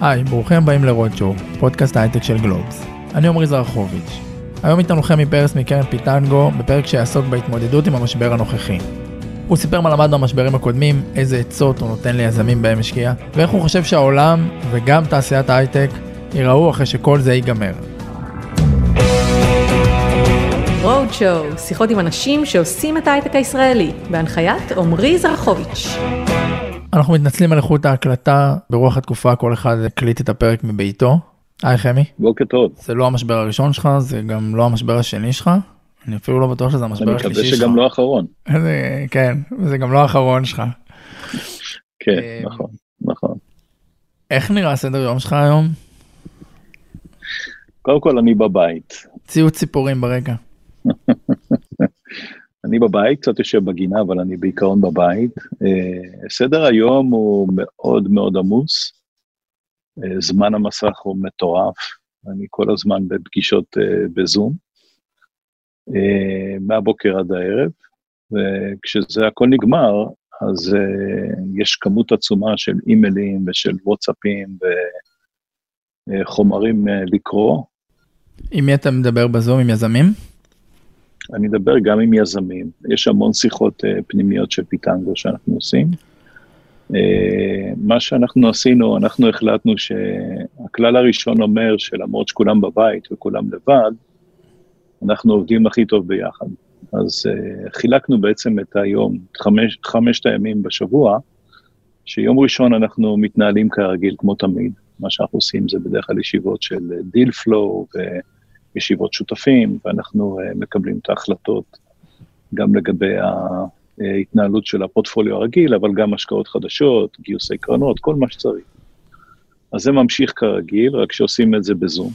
היי, ברוכים הבאים לרודשואו, פודקאסט ההייטק של גלובס. אני עמרי זרחוביץ'. היום איתנו חמי פרס מקרן פיטנגו, בפרק שיעסוק בהתמודדות עם המשבר הנוכחי. הוא סיפר מה למד במשברים הקודמים, איזה עצות הוא נותן ליזמים בהם השקיע, ואיך הוא חושב שהעולם, וגם תעשיית ההייטק, ייראו אחרי שכל זה ייגמר. רודשואו, שיחות עם אנשים שעושים את ההייטק הישראלי, בהנחיית עמרי זרחוביץ'. אנחנו מתנצלים על איכות ההקלטה, ברוח התקופה כל אחד הקליט את הפרק מביתו. היי חמי. בוקר טוב. זה לא המשבר הראשון שלך, זה גם לא המשבר השני שלך. אני אפילו לא בטוח שזה המשבר השלישי שלך. אני מקווה שגם לא האחרון. זה, כן, זה גם לא האחרון שלך. כן, אה, נכון, נכון. איך נראה סדר יום שלך היום? קודם כל אני בבית. ציוץ ציפורים ברקע. אני בבית, קצת יושב בגינה, אבל אני בעיקרון בבית. אה, סדר היום הוא מאוד מאוד עמוס. אה, זמן המסך הוא מטורף, אני כל הזמן בפגישות אה, בזום, מהבוקר עד הערב, וכשזה הכל נגמר, אז יש כמות עצומה של אימיילים ושל וואטסאפים וחומרים לקרוא. עם מי אתה מדבר בזום? עם יזמים? אני אדבר גם עם יזמים, יש המון שיחות uh, פנימיות של פיטנגו שאנחנו עושים. Uh, מה שאנחנו עשינו, אנחנו החלטנו שהכלל הראשון אומר שלמרות שכולם בבית וכולם לבד, אנחנו עובדים הכי טוב ביחד. אז uh, חילקנו בעצם את היום, חמש, חמשת הימים בשבוע, שיום ראשון אנחנו מתנהלים כרגיל כמו תמיד. מה שאנחנו עושים זה בדרך כלל ישיבות של deal flow, ישיבות שותפים, ואנחנו uh, מקבלים את ההחלטות גם לגבי ההתנהלות של הפורטפוליו הרגיל, אבל גם השקעות חדשות, גיוסי קרנות, כל מה שצריך. אז זה ממשיך כרגיל, רק שעושים את זה בזום.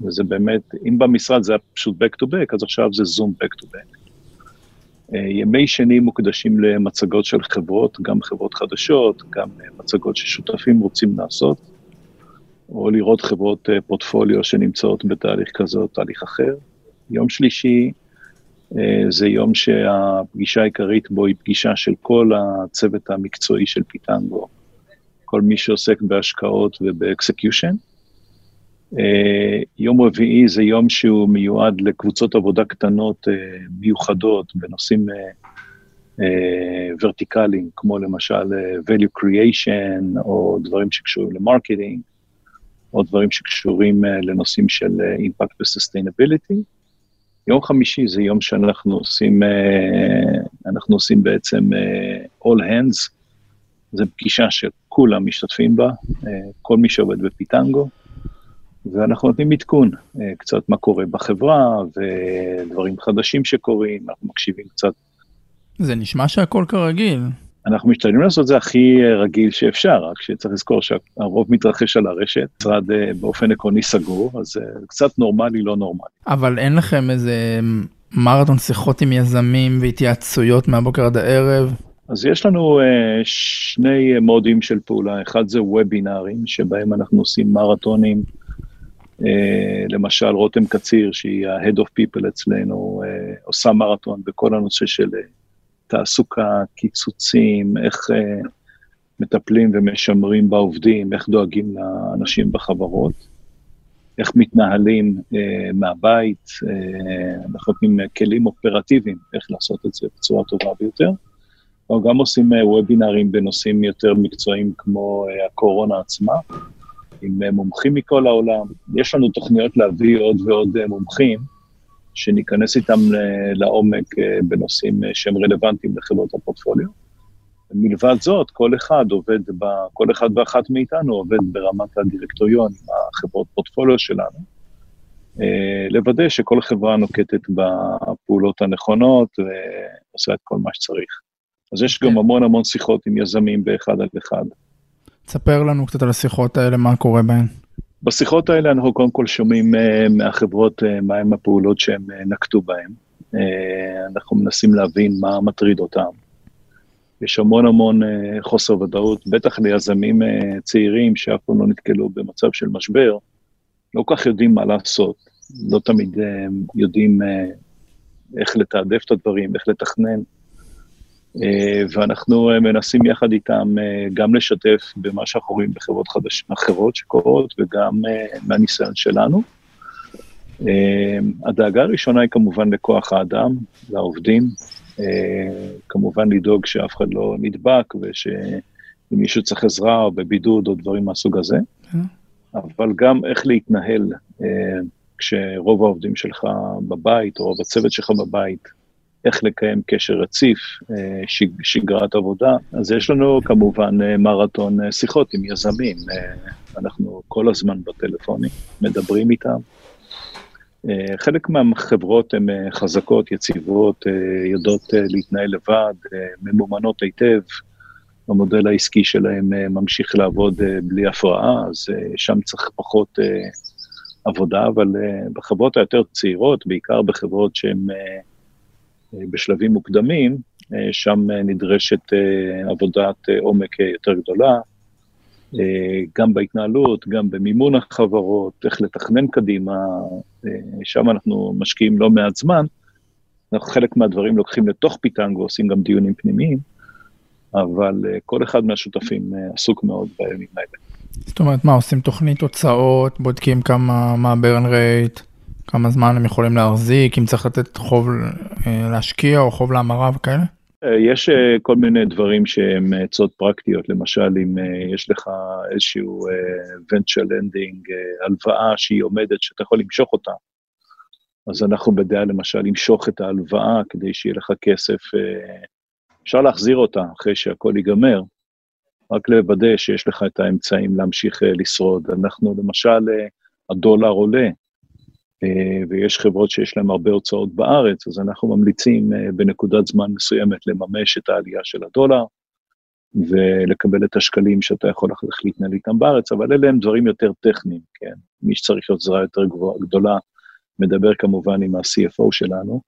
וזה באמת, אם במשרד זה היה פשוט back to back, אז עכשיו זה זום back to back. Uh, ימי שני מוקדשים למצגות של חברות, גם חברות חדשות, גם uh, מצגות ששותפים רוצים לעשות. או לראות חברות אה, פורטפוליו שנמצאות בתהליך כזה או תהליך אחר. יום שלישי אה, זה יום שהפגישה העיקרית בו היא פגישה של כל הצוות המקצועי של פיטנגו, כל מי שעוסק בהשקעות ובאקסקיושן. אה, יום רביעי זה יום שהוא מיועד לקבוצות עבודה קטנות מיוחדות בנושאים ורטיקליים, כמו למשל value creation או דברים שקשורים ל-marketing. או דברים שקשורים uh, לנושאים של impact uh, ו-sustainability. יום חמישי זה יום שאנחנו עושים, uh, אנחנו עושים בעצם all hands, זו פגישה שכולם משתתפים בה, כל מי שעובד בפיטנגו, ואנחנו נותנים עדכון, קצת מה קורה בחברה ודברים חדשים שקורים, אנחנו מקשיבים קצת. זה נשמע שהכל כרגיל. אנחנו משתדלים לעשות את זה הכי אה, רגיל שאפשר, רק שצריך לזכור שהרוב מתרחש על הרשת, משרד אה, באופן עקרוני סגור, אז זה אה, קצת נורמלי, לא נורמלי. אבל אין לכם איזה מרתון שיחות עם יזמים והתייעצויות מהבוקר עד הערב? אז יש לנו uh, שני מודים של פעולה, אחד זה וובינארים, שבהם אנחנו עושים מרתונים, uh, למשל רותם קציר, שהיא ה-Head of People אצלנו, uh, עושה מרתון בכל הנושא של תעסוקה, קיצוצים, איך uh, מטפלים ומשמרים בעובדים, איך דואגים לאנשים בחברות, איך מתנהלים uh, מהבית, uh, אנחנו נותנים כלים אופרטיביים איך לעשות את זה בצורה טובה ביותר. אנחנו גם עושים uh, וובינארים בנושאים יותר מקצועיים כמו uh, הקורונה עצמה, עם uh, מומחים מכל העולם. יש לנו תוכניות להביא עוד ועוד מומחים, שניכנס איתם לעומק אה, בנושאים אה, שהם רלוונטיים לחברות הפורטפוליו. מלבד זאת, כל אחד עובד, ב, כל אחד ואחת מאיתנו עובד ברמת הדירקטוריון עם החברות פורטפוליו שלנו, אה, לוודא שכל חברה נוקטת בפעולות הנכונות ועושה את כל מה שצריך. אז יש גם כן. המון המון שיחות עם יזמים באחד על אחד. תספר לנו קצת על השיחות האלה, מה קורה בהן. בשיחות האלה אנחנו קודם כל שומעים uh, מהחברות uh, מהם הפעולות שהם uh, נקטו בהן. אנחנו מנסים להבין מה מטריד אותם. יש המון המון חוסר ודאות, בטח ליזמים צעירים שאף פעם לא נתקלו במצב של משבר, לא כל כך יודעים מה לעשות, לא תמיד יודעים איך לתעדף את הדברים, איך לתכנן. אה, ואנחנו אה, מנסים יחד איתם גם לשתף במה שאנחנו רואים בחברות חדשות אחרות שקורות, וגם מהניסיון שלנו. הדאגה הראשונה היא כמובן לכוח האדם, לעובדים, כמובן לדאוג שאף אחד לא נדבק ושאם מישהו צריך עזרה או בבידוד או דברים מהסוג הזה, אבל גם איך להתנהל כשרוב העובדים שלך בבית, או רוב הצוות שלך בבית, איך לקיים קשר רציף, אה, שגרת עבודה. אז יש לנו כמובן אה, מרתון אה, שיחות עם יזמים. אנחנו כל הזמן בטלפונים, מדברים איתם. חלק מהחברות הן חזקות, יציבות, יודעות להתנהל לבד, ממומנות היטב. המודל העסקי שלהם ממשיך לעבוד בלי הפרעה, אז שם צריך פחות עבודה, אבל בחברות היותר צעירות, בעיקר בחברות שהן בשלבים מוקדמים, uh, שם uh, נדרשת עבודת עומק יותר גדולה, גם בהתנהלות, גם במימון החברות, איך לתכנן קדימה, שם אנחנו משקיעים לא מעט זמן. אנחנו חלק מהדברים לוקחים לתוך פיטנגו, עושים גם דיונים פנימיים, אבל כל אחד מהשותפים עסוק מאוד בימים האלה. זאת אומרת, מה, עושים תוכנית הוצאות, בודקים כמה, מה ה-burn rate, כמה זמן הם יכולים להחזיק, אם צריך לתת חוב אה, להשקיע או חוב להמרה וכאלה? אה, יש אה, כל מיני דברים שהם עצות פרקטיות, למשל אם יש לך איזשהו venture lending, הלוואה שהיא עומדת, שאתה יכול למשוך אותה, אז אנחנו בדעה למשל למשוך את ההלוואה כדי שיהיה לך כסף, אפשר להחזיר אותה אחרי שהכל ייגמר, רק לוודא שיש לך את האמצעים להמשיך לשרוד. אנחנו, למשל, הדולר עולה, ויש חברות שיש להן הרבה הוצאות בארץ, אז אנחנו ממליצים בנקודת זמן מסוימת לממש את העלייה של הדולר, ולקבל את השקלים שאתה יכול אחר כך להתנהל איתם בארץ, אבל אלה הם דברים יותר טכניים, כן? מי שצריך עזרה יותר גדולה, מדבר כמובן עם ה-CFO שלנו.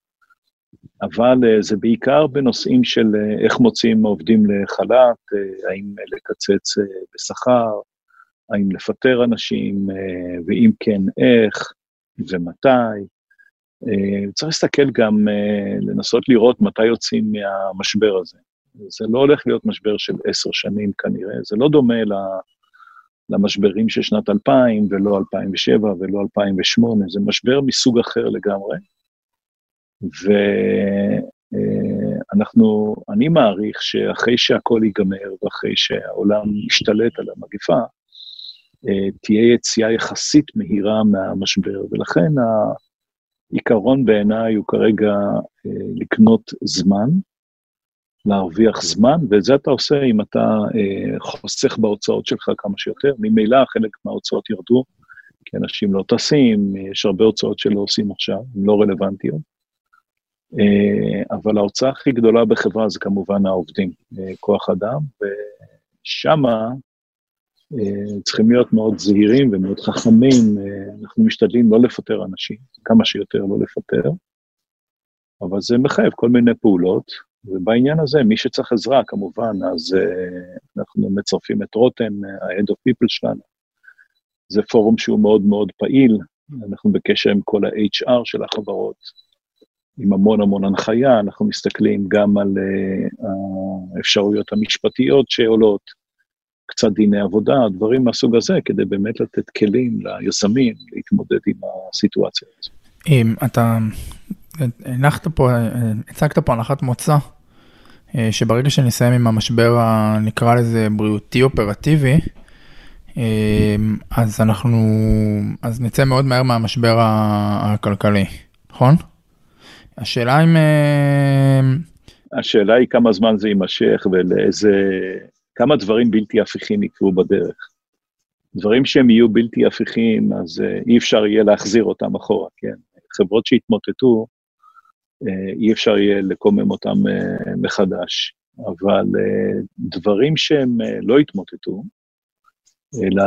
אבל uh, זה בעיקר בנושאים של איך מוציאים עובדים לחל"ת, האם לקצץ בשכר, האם לפטר אנשים, ואם כן, איך ומתי. Uh, צריך להסתכל גם, uh, לנסות לראות מתי יוצאים מהמשבר הזה. זה לא הולך להיות משבר של עשר שנים כנראה, זה לא דומה. למשברים של שנת 2000 ולא 2007 ולא 2008, זה משבר מסוג אחר לגמרי. ואנחנו, אני מעריך שאחרי שהכל ייגמר ואחרי שהעולם ישתלט על המגפה, אה, תהיה יציאה יחסית מהירה מהמשבר, ולכן העיקרון בעיניי הוא כרגע אה, לקנות זמן, להרוויח זמן, ואת זה אתה עושה אם אתה אה, חוסך בהוצאות שלך כמה שיותר. ממילא חלק מההוצאות ירדו, כי אנשים לא טסים, יש הרבה הוצאות שלא עושים עכשיו, הן לא רלוונטיות. אה, אבל ההוצאה הכי גדולה בחברה זה כמובן העובדים, אה, כוח אדם, ושם אה, צריכים להיות מאוד זהירים ומאוד חכמים, אנחנו משתדלים לא לפטר אנשים, כמה שיותר לא לפטר, אבל זה מחייב כל מיני פעולות, ובעניין הזה, מי שצריך עזרה, כמובן, אז אנחנו מצרפים את רותם, ה-Head of People שלנו. זה פורום שהוא מאוד מאוד פעיל, אנחנו בקשר עם כל ה-HR של החברות, עם המון המון הנחיה, אנחנו מסתכלים גם על האפשרויות המשפטיות שעולות, קצת דיני עבודה, דברים מהסוג הזה, כדי באמת לתת כלים ליזמים להתמודד עם הסיטואציה הזאת. אם אתה הנחת פה, הצגת פה הנחת מוצא, אה, שברגע שנסיים עם המשבר הנקרא לזה בריאותי אופרטיבי, אה, אז אנחנו, אז נצא מאוד מהר מהמשבר הכלכלי, נכון? השאלה אם... אה, השאלה היא כמה זמן זה יימשך ולאיזה... כמה דברים בלתי הפיכים יקרו בדרך. דברים שהם יהיו בלתי הפיכים, אז uh, אי אפשר יהיה להחזיר אותם אחורה, כן? חברות שהתמוטטו, uh, אי אפשר יהיה לקומם אותם uh, מחדש. אבל דברים שהם לא התמוטטו, אלא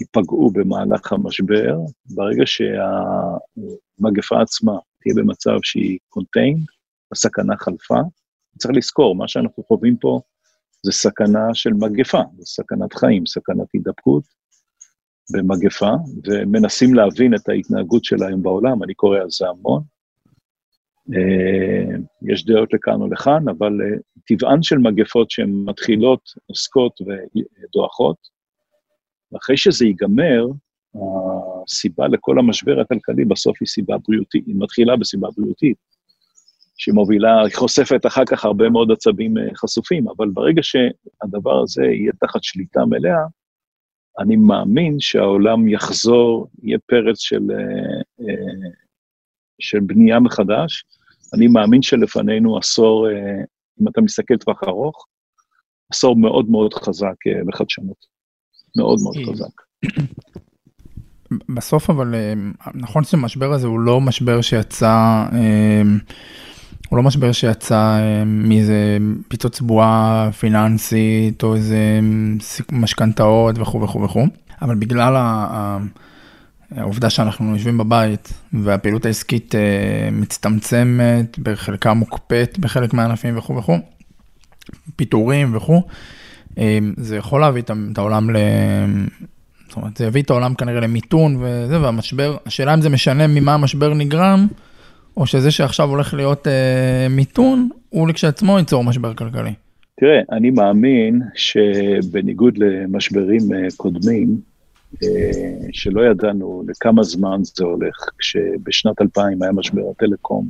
ייפגעו במהלך המשבר, ברגע שהמגפה עצמה תהיה במצב שהיא contained, הסכנה חלפה. צריך לזכור, מה שאנחנו חווים פה זה סכנה של מגפה, זה סכנת חיים, סכנת הידבקות במגפה, ומנסים להבין את ההתנהגות שלה היום בעולם, אני קורא על זה המון. יש דעות לכאן או לכאן, אבל טבען של מגפות שהן מתחילות, עוסקות ודועכות, ואחרי שזה ייגמר, הסיבה לכל המשבר הכלכלי בסוף היא סיבה בריאותית, היא מתחילה בסיבה בריאותית, שמובילה, חושפת אחר כך הרבה מאוד עצבים אה, חשופים, אבל ברגע שהדבר הזה יהיה תחת שליטה מלאה, אני מאמין שהעולם יחזור, יהיה פרץ של, אה, אה, של בנייה מחדש. אני מאמין שלפנינו עשור, אם אתה מסתכל טווח ארוך, עשור מאוד מאוד חזק בחדשנות. מאוד מאוד חזק. בסוף אבל נכון שהמשבר הזה הוא לא משבר שיצא, הוא לא משבר שיצא אה, מאיזה פיצוץ בועה פיננסית או איזה משכנתאות וכו' וכו' וכו', אבל בגלל העובדה שאנחנו יושבים בבית והפעילות העסקית מצטמצמת, בחלקה מוקפאת בחלק מהענפים וכו' וכו', פיטורים וכו', זה יכול להביא את העולם ל... זאת אומרת, זה יביא את העולם כנראה למיתון וזה, והמשבר, השאלה אם זה משנה ממה המשבר נגרם, או שזה שעכשיו הולך להיות אה, מיתון, הוא לכשעצמו ייצור משבר כלכלי. תראה, אני מאמין שבניגוד למשברים אה, קודמים, אה, שלא ידענו לכמה זמן זה הולך, כשבשנת 2000 היה משבר הטלקום,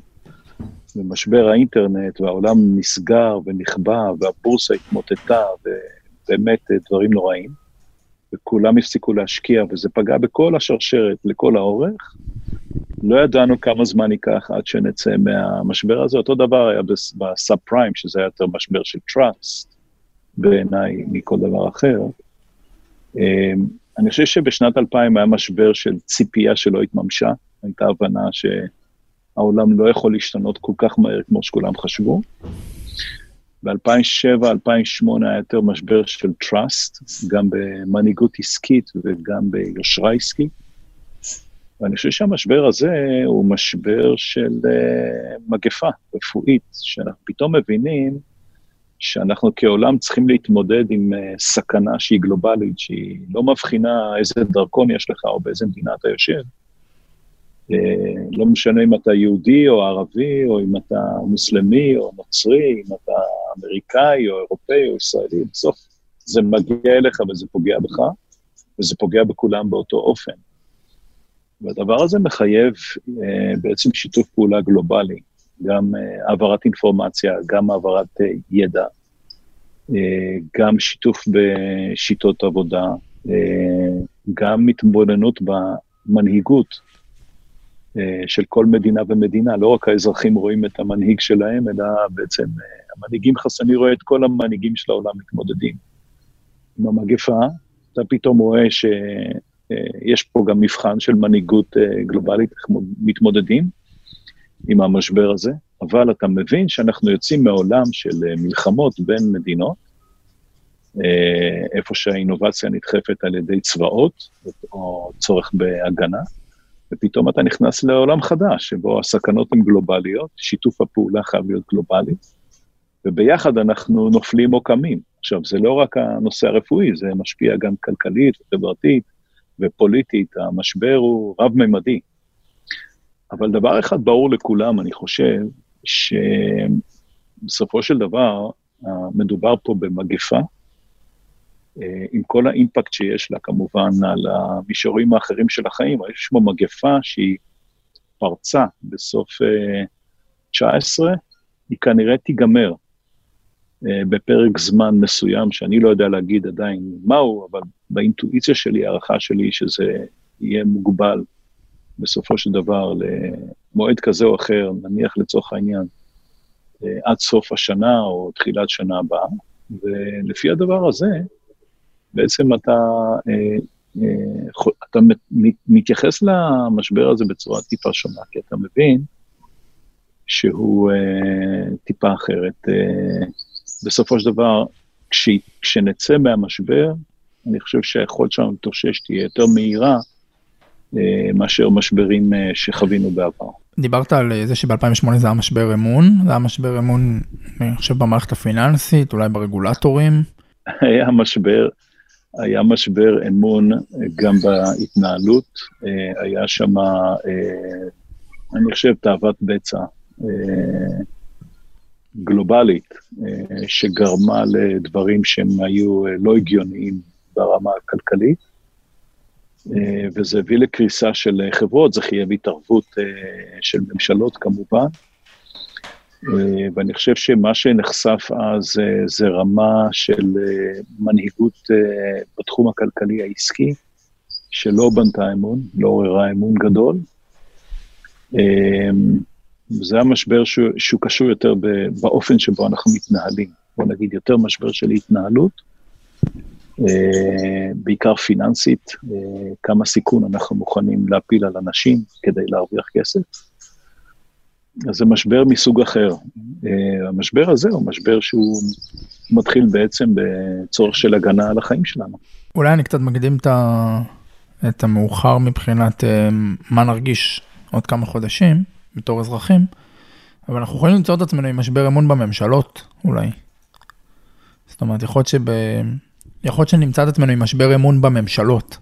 ומשבר האינטרנט, והעולם נסגר ונכבה, והבורסה התמוטטה, ובאמת אה, דברים נוראים. וכולם הפסיקו להשקיע, וזה פגע בכל השרשרת, לכל האורך. לא ידענו כמה זמן ייקח עד שנצא מהמשבר הזה. אותו דבר היה בסאב פריים, שזה היה יותר משבר של טראסט, בעיניי, מכל דבר אחר. אמ, אני חושב שבשנת 2000 היה משבר של ציפייה שלא התממשה, הייתה הבנה שהעולם לא יכול להשתנות כל כך מהר כמו שכולם חשבו. ב-2007-2008 היה יותר משבר של trust, גם במנהיגות עסקית וגם ביושרה עסקית. ואני חושב שהמשבר הזה הוא משבר של uh, מגפה רפואית, שאנחנו פתאום מבינים שאנחנו כעולם צריכים להתמודד עם uh, סכנה שהיא גלובלית, שהיא לא מבחינה איזה דרכון יש לך או באיזה מדינה אתה יושב, אה, לא משנה אם אתה יהודי או ערבי, או אם אתה מוסלמי או נוצרי, אם אתה אמריקאי או אירופאי או ישראלי, בסוף זה מגיע אליך וזה פוגע בך, וזה פוגע בכולם באותו אופן. והדבר הזה מחייב אה, בעצם שיתוף פעולה גלובלי, גם אה, העברת אינפורמציה, גם העברת אה, ידע, גם שיתוף בשיטות עבודה, גם התבוננות במנהיגות של כל מדינה ומדינה, לא רק האזרחים רואים את המנהיג שלהם, אלא בעצם המנהיגים חס... אני רואה את כל המנהיגים של העולם מתמודדים עם המגפה, אתה פתאום רואה אה, פה גם מבחן של מנהיגות גלובלית, איך מתמודדים עם המשבר הזה, אבל אתה מבין שאנחנו יוצאים מעולם של מלחמות בין מדינות, איפה שהאינובציה נדחפת על ידי צבאות, או צורך בהגנה, ופתאום אתה נכנס לעולם חדש, שבו הסכנות הן גלובליות, שיתוף הפעולה חייב להיות גלובלי, וביחד אנחנו נופלים או קמים. עכשיו, זה לא רק הנושא הרפואי, זה משפיע גם כלכלית, חברתית ופוליטית, המשבר הוא רב-ממדי. אבל דבר אחד ברור לכולם, אני חושב, שבסופו של דבר, מדובר פה במגפה, אה, עם כל האימפקט שיש לה כמובן על המישורים האחרים של החיים, יש פה מגפה שהיא פרצה בסוף 19, אה, היא כנראה תיגמר אה, בפרק זמן מסוים, שאני לא יודע להגיד עדיין מהו, אבל באינטואיציה שלי, הערכה שלי, שזה יהיה מוגבל בסופו של דבר למועד כזה או אחר, נניח לצורך העניין, עד סוף השנה או תחילת שנה הבאה, ולפי הדבר הזה, בעצם אתה, אה, אה, אתה מתייחס למשבר הזה בצורה טיפה שונה, כי אתה מבין שהוא אה, טיפה אחרת. בסופו של דבר, כש, כשנצא מהמשבר, אני חושב שהיכולת שלנו להתאושש תהיה יותר מהירה מאשר משברים שחווינו בעבר. דיברת על זה שב-2008 זה היה משבר אמון, זה היה משבר אמון, אני חושב, במערכת הפיננסית, אולי ברגולטורים. היה משבר, היה משבר אמון גם בהתנהלות, אה, היה שם, אה, אני חושב, תאוות בצע גלובלית, שגרמה לדברים שהם היו לא הגיוניים ברמה הכלכלית, וזה הביא לקריסה של חברות, זה חייב התערבות של ממשלות כמובן. אה, ואני חושב שמה שנחשף אז זה רמה של אה, מנהיגות אה, בתחום הכלכלי העסקי, שלא בנתה אמון, לא עוררה אמון גדול. זה המשבר שהוא, שהוא קשור יותר באופן שבו אנחנו מתנהלים. בוא נגיד, יותר משבר של התנהלות, בעיקר פיננסית, כמה סיכון אנחנו מוכנים להפיל על אנשים כדי להרוויח כסף. אז זה משבר מסוג אחר. אה, המשבר הזה הוא משבר שהוא מתחיל בעצם בצורך של הגנה על החיים שלנו. אולי אני קצת מקדים את, ה... את המאוחר מבחינת אה, מה נרגיש עוד כמה חודשים בתור אזרחים, אבל אנחנו יכולים למצוא את עצמנו עם משבר אמון בממשלות, אולי. זאת אומרת, יכול להיות, שב... יכול להיות שנמצא את עצמנו עם משבר אמון בממשלות,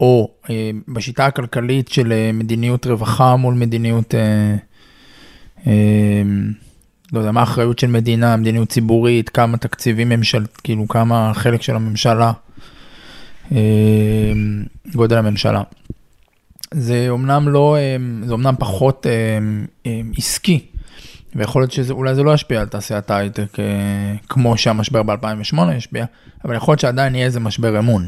או אה, בשיטה הכלכלית של אה, מדיניות רווחה מול מדיניות... אה, אמ, לא יודע, מה האחריות של מדינה, מדיניות ציבורית, כמה תקציבים ממשל, כאילו כמה חלק של הממשלה, אמ, גודל הממשלה. זה אומנם לא, אמ, זה אומנם פחות עסקי, ויכול להיות שאולי זה לא ישפיע על תעשיית ההייטק אה, כמו שהמשבר ב-2008 השפיע, אבל יכול להיות שעדיין יהיה איזה משבר אמון.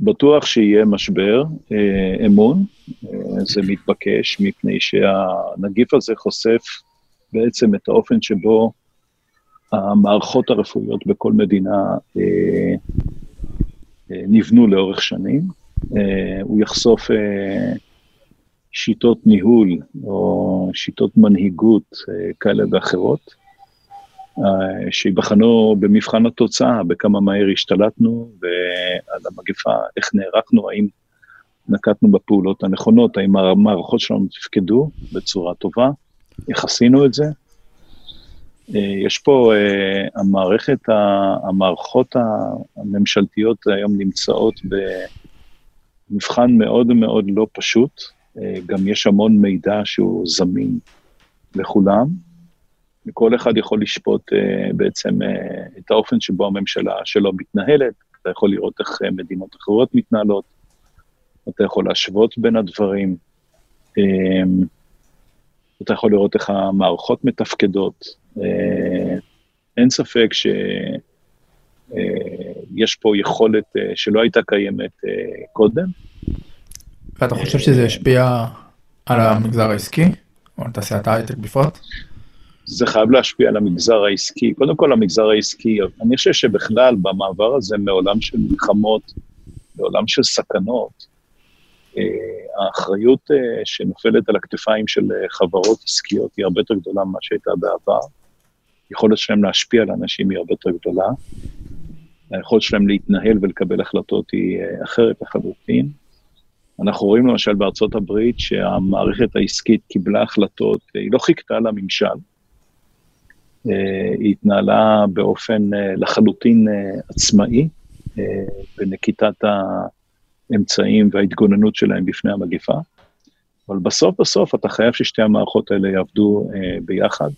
בטוח שיהיה משבר אה, אמון, אה, זה מתבקש, מפני שהנגיף הזה חושף בעצם את האופן שבו המערכות הרפואיות בכל מדינה נבנו לאורך שנים. אה, הוא יחשוף אה, שיטות ניהול או שיטות מנהיגות אה, כאלה ואחרות. שיבחנו במבחן התוצאה, בכמה מהר השתלטנו ועל המגפה, איך נערכנו, האם נקטנו בפעולות הנכונות, האם המערכות שלנו תפקדו בצורה טובה, איך עשינו את זה. יש פה, המערכת, המערכות הממשלתיות היום נמצאות במבחן מאוד מאוד לא פשוט, גם יש המון מידע שהוא זמין לכולם, וכל אחד יכול לשפוט uh, בעצם uh, את האופן שבו הממשלה שלו מתנהלת, אתה יכול לראות איך מדינות אחרות מתנהלות, אתה יכול להשוות בין הדברים, אתה יכול לראות איך המערכות מתפקדות. אין ספק שיש uh, פה יכולת uh, שלא הייתה קיימת uh, קודם. ואתה חושב שזה ישפיע על המגזר העסקי, או על תעשיית ההייטק בפרט? זה חייב להשפיע על המגזר העסקי. קודם כל, המגזר העסקי, אני חושב שבכלל, במעבר הזה מעולם של מלחמות לעולם של סכנות, אה, האחריות אה, שנופלת על הכתפיים של אה, חברות עסקיות היא הרבה יותר גדולה ממה שהייתה בעבר. היכולת שלהם להשפיע על אנשים היא הרבה יותר גדולה. היכולת שלהם להתנהל ולקבל החלטות היא אחרת לחלוטין. אנחנו רואים למשל בארצות הברית שהמערכת העסקית קיבלה החלטות, היא לא חיכתה לממשל, אה, היא התנהלה באופן אה, לחלוטין אה, עצמאי בנקיטת האמצעים וההתגוננות שלהם בפני המגיפה, אבל בסוף בסוף אתה חייב ששתי המערכות האלה יעבדו ביחד,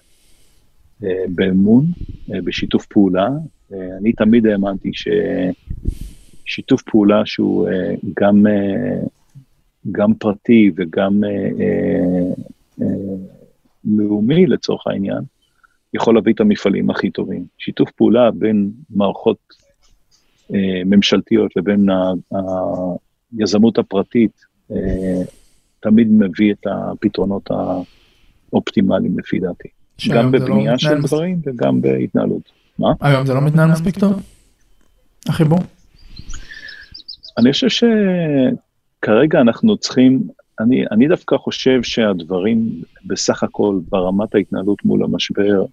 באמון, בשיתוף פעולה. אני תמיד האמנתי ששיתוף פעולה שהוא גם, גם פרטי וגם לאומי לצורך העניין, יכול להביא את המפעלים הכי טובים. שיתוף פעולה בין מערכות אה, ממשלתיות לבין היזמות הפרטית אה, תמיד מביא את הפתרונות האופטימליים לפי דעתי. גם לא בבנייה לא של דברים. וגם בהתנהלות. מה? היום זה לא מתנהל מספיק טוב? החיבור? אני חושב שכרגע אנחנו צריכים, אני, אני דווקא חושב שהדברים בסך הכל ברמת ההתנהלות מול המשבר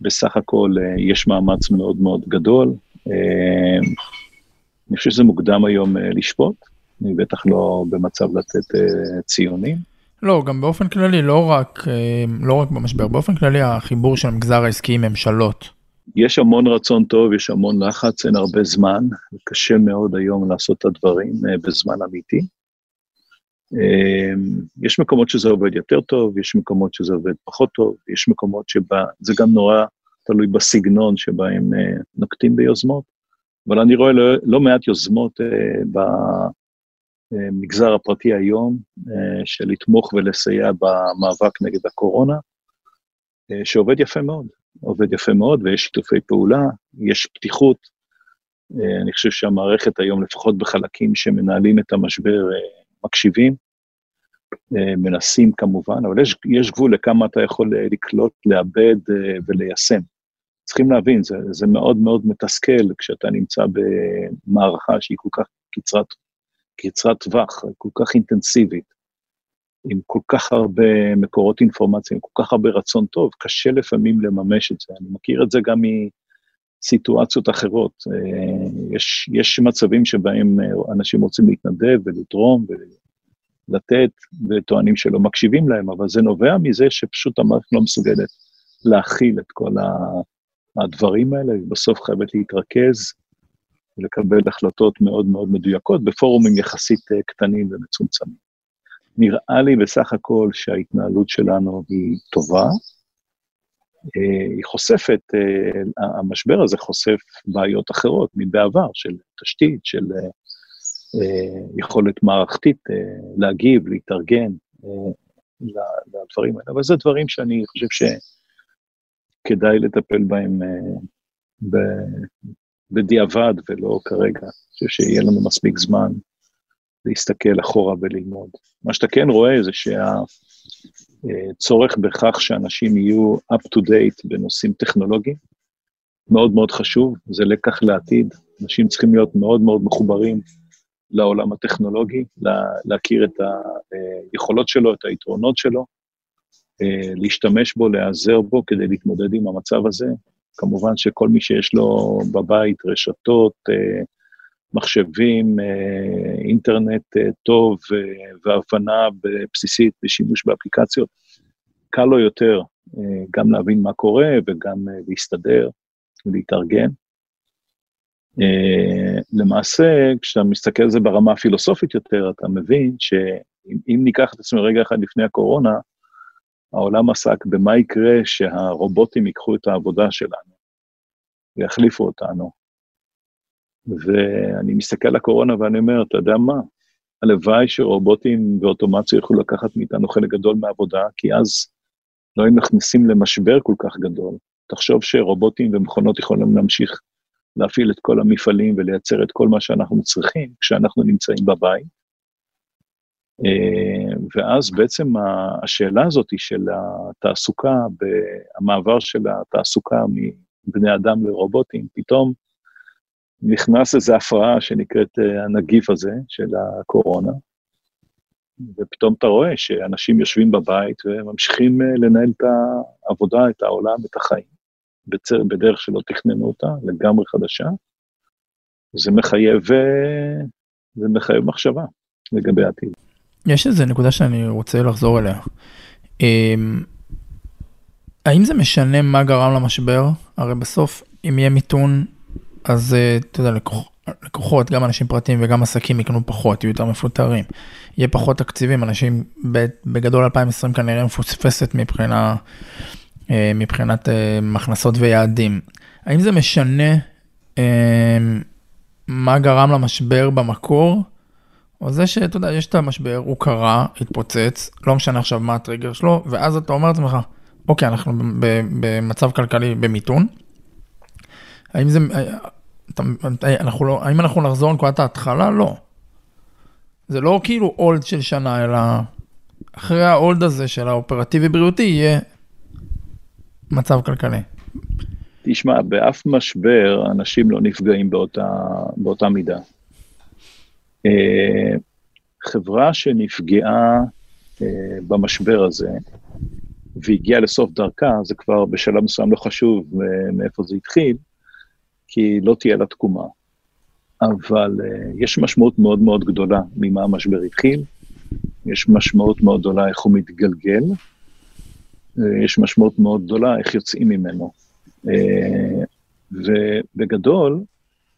בסך הכל אה, יש מאמץ מאוד מאוד גדול. אה, אני חושב שזה מוקדם היום אה, לשפוט, אני בטח לא במצב לתת ציונים. לא, גם באופן כללי, לא רק, לא רק במשבר, באופן כללי החיבור של המגזר העסקי עם ממשלות. יש המון רצון טוב, יש המון לחץ, אין הרבה זמן, קשה מאוד היום לעשות את הדברים בזמן אמיתי. יש מקומות שזה עובד יותר טוב, יש מקומות שזה עובד פחות טוב, יש מקומות שבה, זה גם נורא תלוי בסגנון שבהם נוקטים ביוזמות, אבל אני רואה לא, לא מעט יוזמות במגזר הפרטי היום, של לתמוך ולסייע במאבק נגד הקורונה, שעובד יפה מאוד, עובד יפה מאוד ויש שיתופי פעולה, יש פתיחות. אני חושב שהמערכת היום, לפחות בחלקים שמנהלים את המשבר, מקשיבים, מנסים כמובן, אבל יש, יש גבול לכמה אתה יכול לקלוט, לאבד וליישם. צריכים להבין, זה, זה מאוד מאוד מתסכל כשאתה נמצא במערכה שהיא כל כך קצרת, קצרת טווח, כל כך אינטנסיבית. עם כל כך הרבה מקורות אינפורמציה, עם כל כך הרבה רצון טוב, קשה לפעמים לממש את זה. אני מכיר את זה גם מסיטואציות אחרות. אה, יש, יש מצבים שבהם אה, אנשים רוצים להתנדב ולתרום ולתת, וטוענים שלא מקשיבים להם, אבל זה נובע מזה שפשוט המערכת לא מסוגלת להכיל את כל הדברים האלה, בסוף חייבת להתרכז ולקבל החלטות מאוד מאוד מדויקות בפורומים יחסית אה, קטנים ומצומצמים. נראה לי בסך הכל שההתנהלות שלנו היא טובה. אה, היא חושפת, אה, המשבר הזה חושף בעיות אחרות מבעבר, של תשתית, של אה, יכולת מערכתית להגיב, להתארגן לדברים האלה. אבל זה דברים שאני חושב שכדאי לטפל בהם בדיעבד ולא כרגע. אני חושב שיהיה לנו מספיק זמן להסתכל אחורה וללמוד. מה שאתה כן רואה זה שהצורך בכך שאנשים יהיו up to date בנושאים טכנולוגיים, מאוד מאוד חשוב, זה לקח לעתיד. אנשים צריכים להיות מאוד מאוד מחוברים לעולם הטכנולוגי, להכיר את היכולות שלו, את היתרונות שלו, להשתמש בו, להיעזר בו כדי להתמודד עם המצב הזה. כמובן שכל מי שיש לו בבית רשתות, מחשבים, אה, אינטרנט אה, טוב אה, והבנה בסיסית בשימוש באפליקציות, קל לו יותר גם להבין מה קורה וגם להסתדר ולהתארגן. למעשה, כשאתה מסתכל על זה ברמה הפילוסופית יותר, אתה מבין שאם ניקח את עצמנו רגע אחד לפני הקורונה, העולם עסק במה יקרה שהרובוטים ייקחו את העבודה שלנו ויחליפו אותנו. ואני מסתכל על הקורונה ואני אומר, אתה יודע מה? הלוואי שרובוטים ואוטומציה יוכלו לקחת מאיתנו חלק גדול מהעבודה, כי אז לא היינו נכנסים למשבר כל כך גדול. תחשוב שרובוטים ומכונות יכולים להמשיך להפעיל את כל המפעלים ולייצר את כל מה שאנחנו צריכים כשאנחנו נמצאים בבית. אה, ואז בעצם השאלה הזאת של התעסוקה, המעבר של התעסוקה מבני אדם לרובוטים, פתאום נכנס איזו הפרעה שנקראת אה, הנגיף הזה, של הקורונה, ופתאום אתה רואה שאנשים יושבים בבית וממשיכים אה, לנהל את העבודה, את העולם, את החיים, בדרך שלא תכננו אותה, לגמרי חדשה. זה מחייב, אה, זה מחייב מחשבה לגבי העתיד. יש איזה נקודה שאני רוצה לחזור אליה. אמ, האם זה משנה מה גרם למשבר? הרי בסוף, אם יהיה מיתון, אז אה, אתה יודע, לקוח, לקוחות, גם אנשים פרטיים וגם עסקים יקנו פחות, יהיו יותר מפוטרים. יהיה פחות תקציבים, אנשים בגדול 2020 כנראה מפוספסת מבחינה, אה, מבחינת אה, הכנסות ויעדים. האם זה משנה מה גרם למשבר במקור? או זה שאתה יודע, יש את המשבר, הוא קרה, התפוצץ, לא משנה עכשיו מה הטריגר שלו, ואז אתה אומר לעצמך, אוקיי, אנחנו במצב כלכלי במיתון. האם זה, אנחנו לא, האם אנחנו נחזור לנקודת ההתחלה? לא. זה לא כאילו אולד של שנה, אלא אחרי האולד הזה של האופרטיבי בריאותי יהיה מצב כלכלי. תשמע, באף משבר אנשים לא נפגעים באותה, באותה מידה. אה, חברה שנפגעה אה, במשבר הזה והגיעה לסוף דרכה, זה כבר בשלב מסוים לא חשוב אה, מאיפה זה התחיל, כי לא תהיה לה תקומה. אבל uh, יש משמעות מאוד מאוד גדולה ממה המשבר התחיל, יש משמעות מאוד גדולה איך הוא מתגלגל, uh, יש משמעות מאוד גדולה איך יוצאים ממנו. Uh, ובגדול,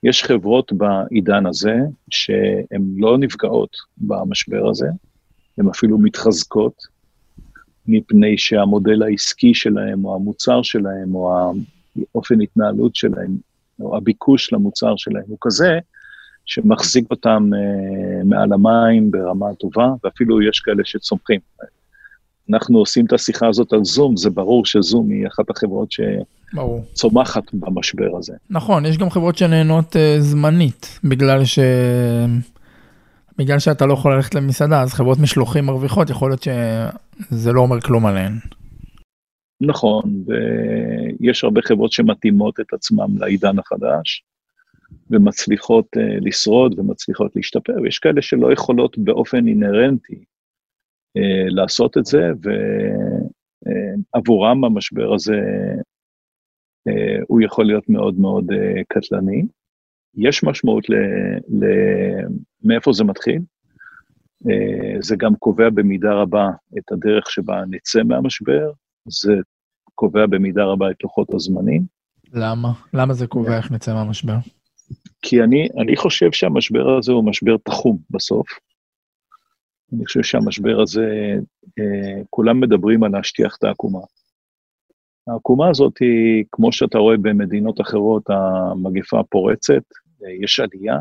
יש חברות בעידן הזה שהן לא נפגעות במשבר הזה, הן אפילו מתחזקות, מפני שהמודל העסקי שלהם, או המוצר שלהם, או האופן התנהלות שלהם, או הביקוש למוצר שלהם הוא כזה, שמחזיק אותם uh, מעל המים ברמה טובה, ואפילו יש כאלה שצומחים. אנחנו עושים את השיחה הזאת על זום, זה ברור שזום היא אחת החברות שצומחת במשבר הזה. נכון, יש גם חברות שנהנות uh, זמנית, בגלל ש... בגלל שאתה לא יכול ללכת למסעדה, אז חברות משלוחים מרוויחות, יכול להיות שזה לא אומר כלום עליהן. נכון, ויש הרבה חברות שמתאימות את עצמם לעידן החדש, ומצליחות uh, לשרוד ומצליחות להשתפר, ויש כאלה שלא יכולות באופן אינהרנטי uh, לעשות את זה, ועבורם uh, המשבר הזה, הוא יכול להיות מאוד מאוד קטלני. יש משמעות ל, ל, מאיפה זה מתחיל. זה גם קובע במידה רבה את הדרך שבה נצא מהמשבר, זה קובע במידה רבה את לוחות הזמנים. למה? למה זה קובע איך נצא מהמשבר? כי אני, אני חושב שהמשבר הזה הוא משבר תחום בסוף. אני חושב שהמשבר הזה, אה, כולם מדברים על להשטיח את העקומה. העקומה הזאת היא, כמו שאתה רואה במדינות אחרות, המגפה פורצת, אה, יש עלייה,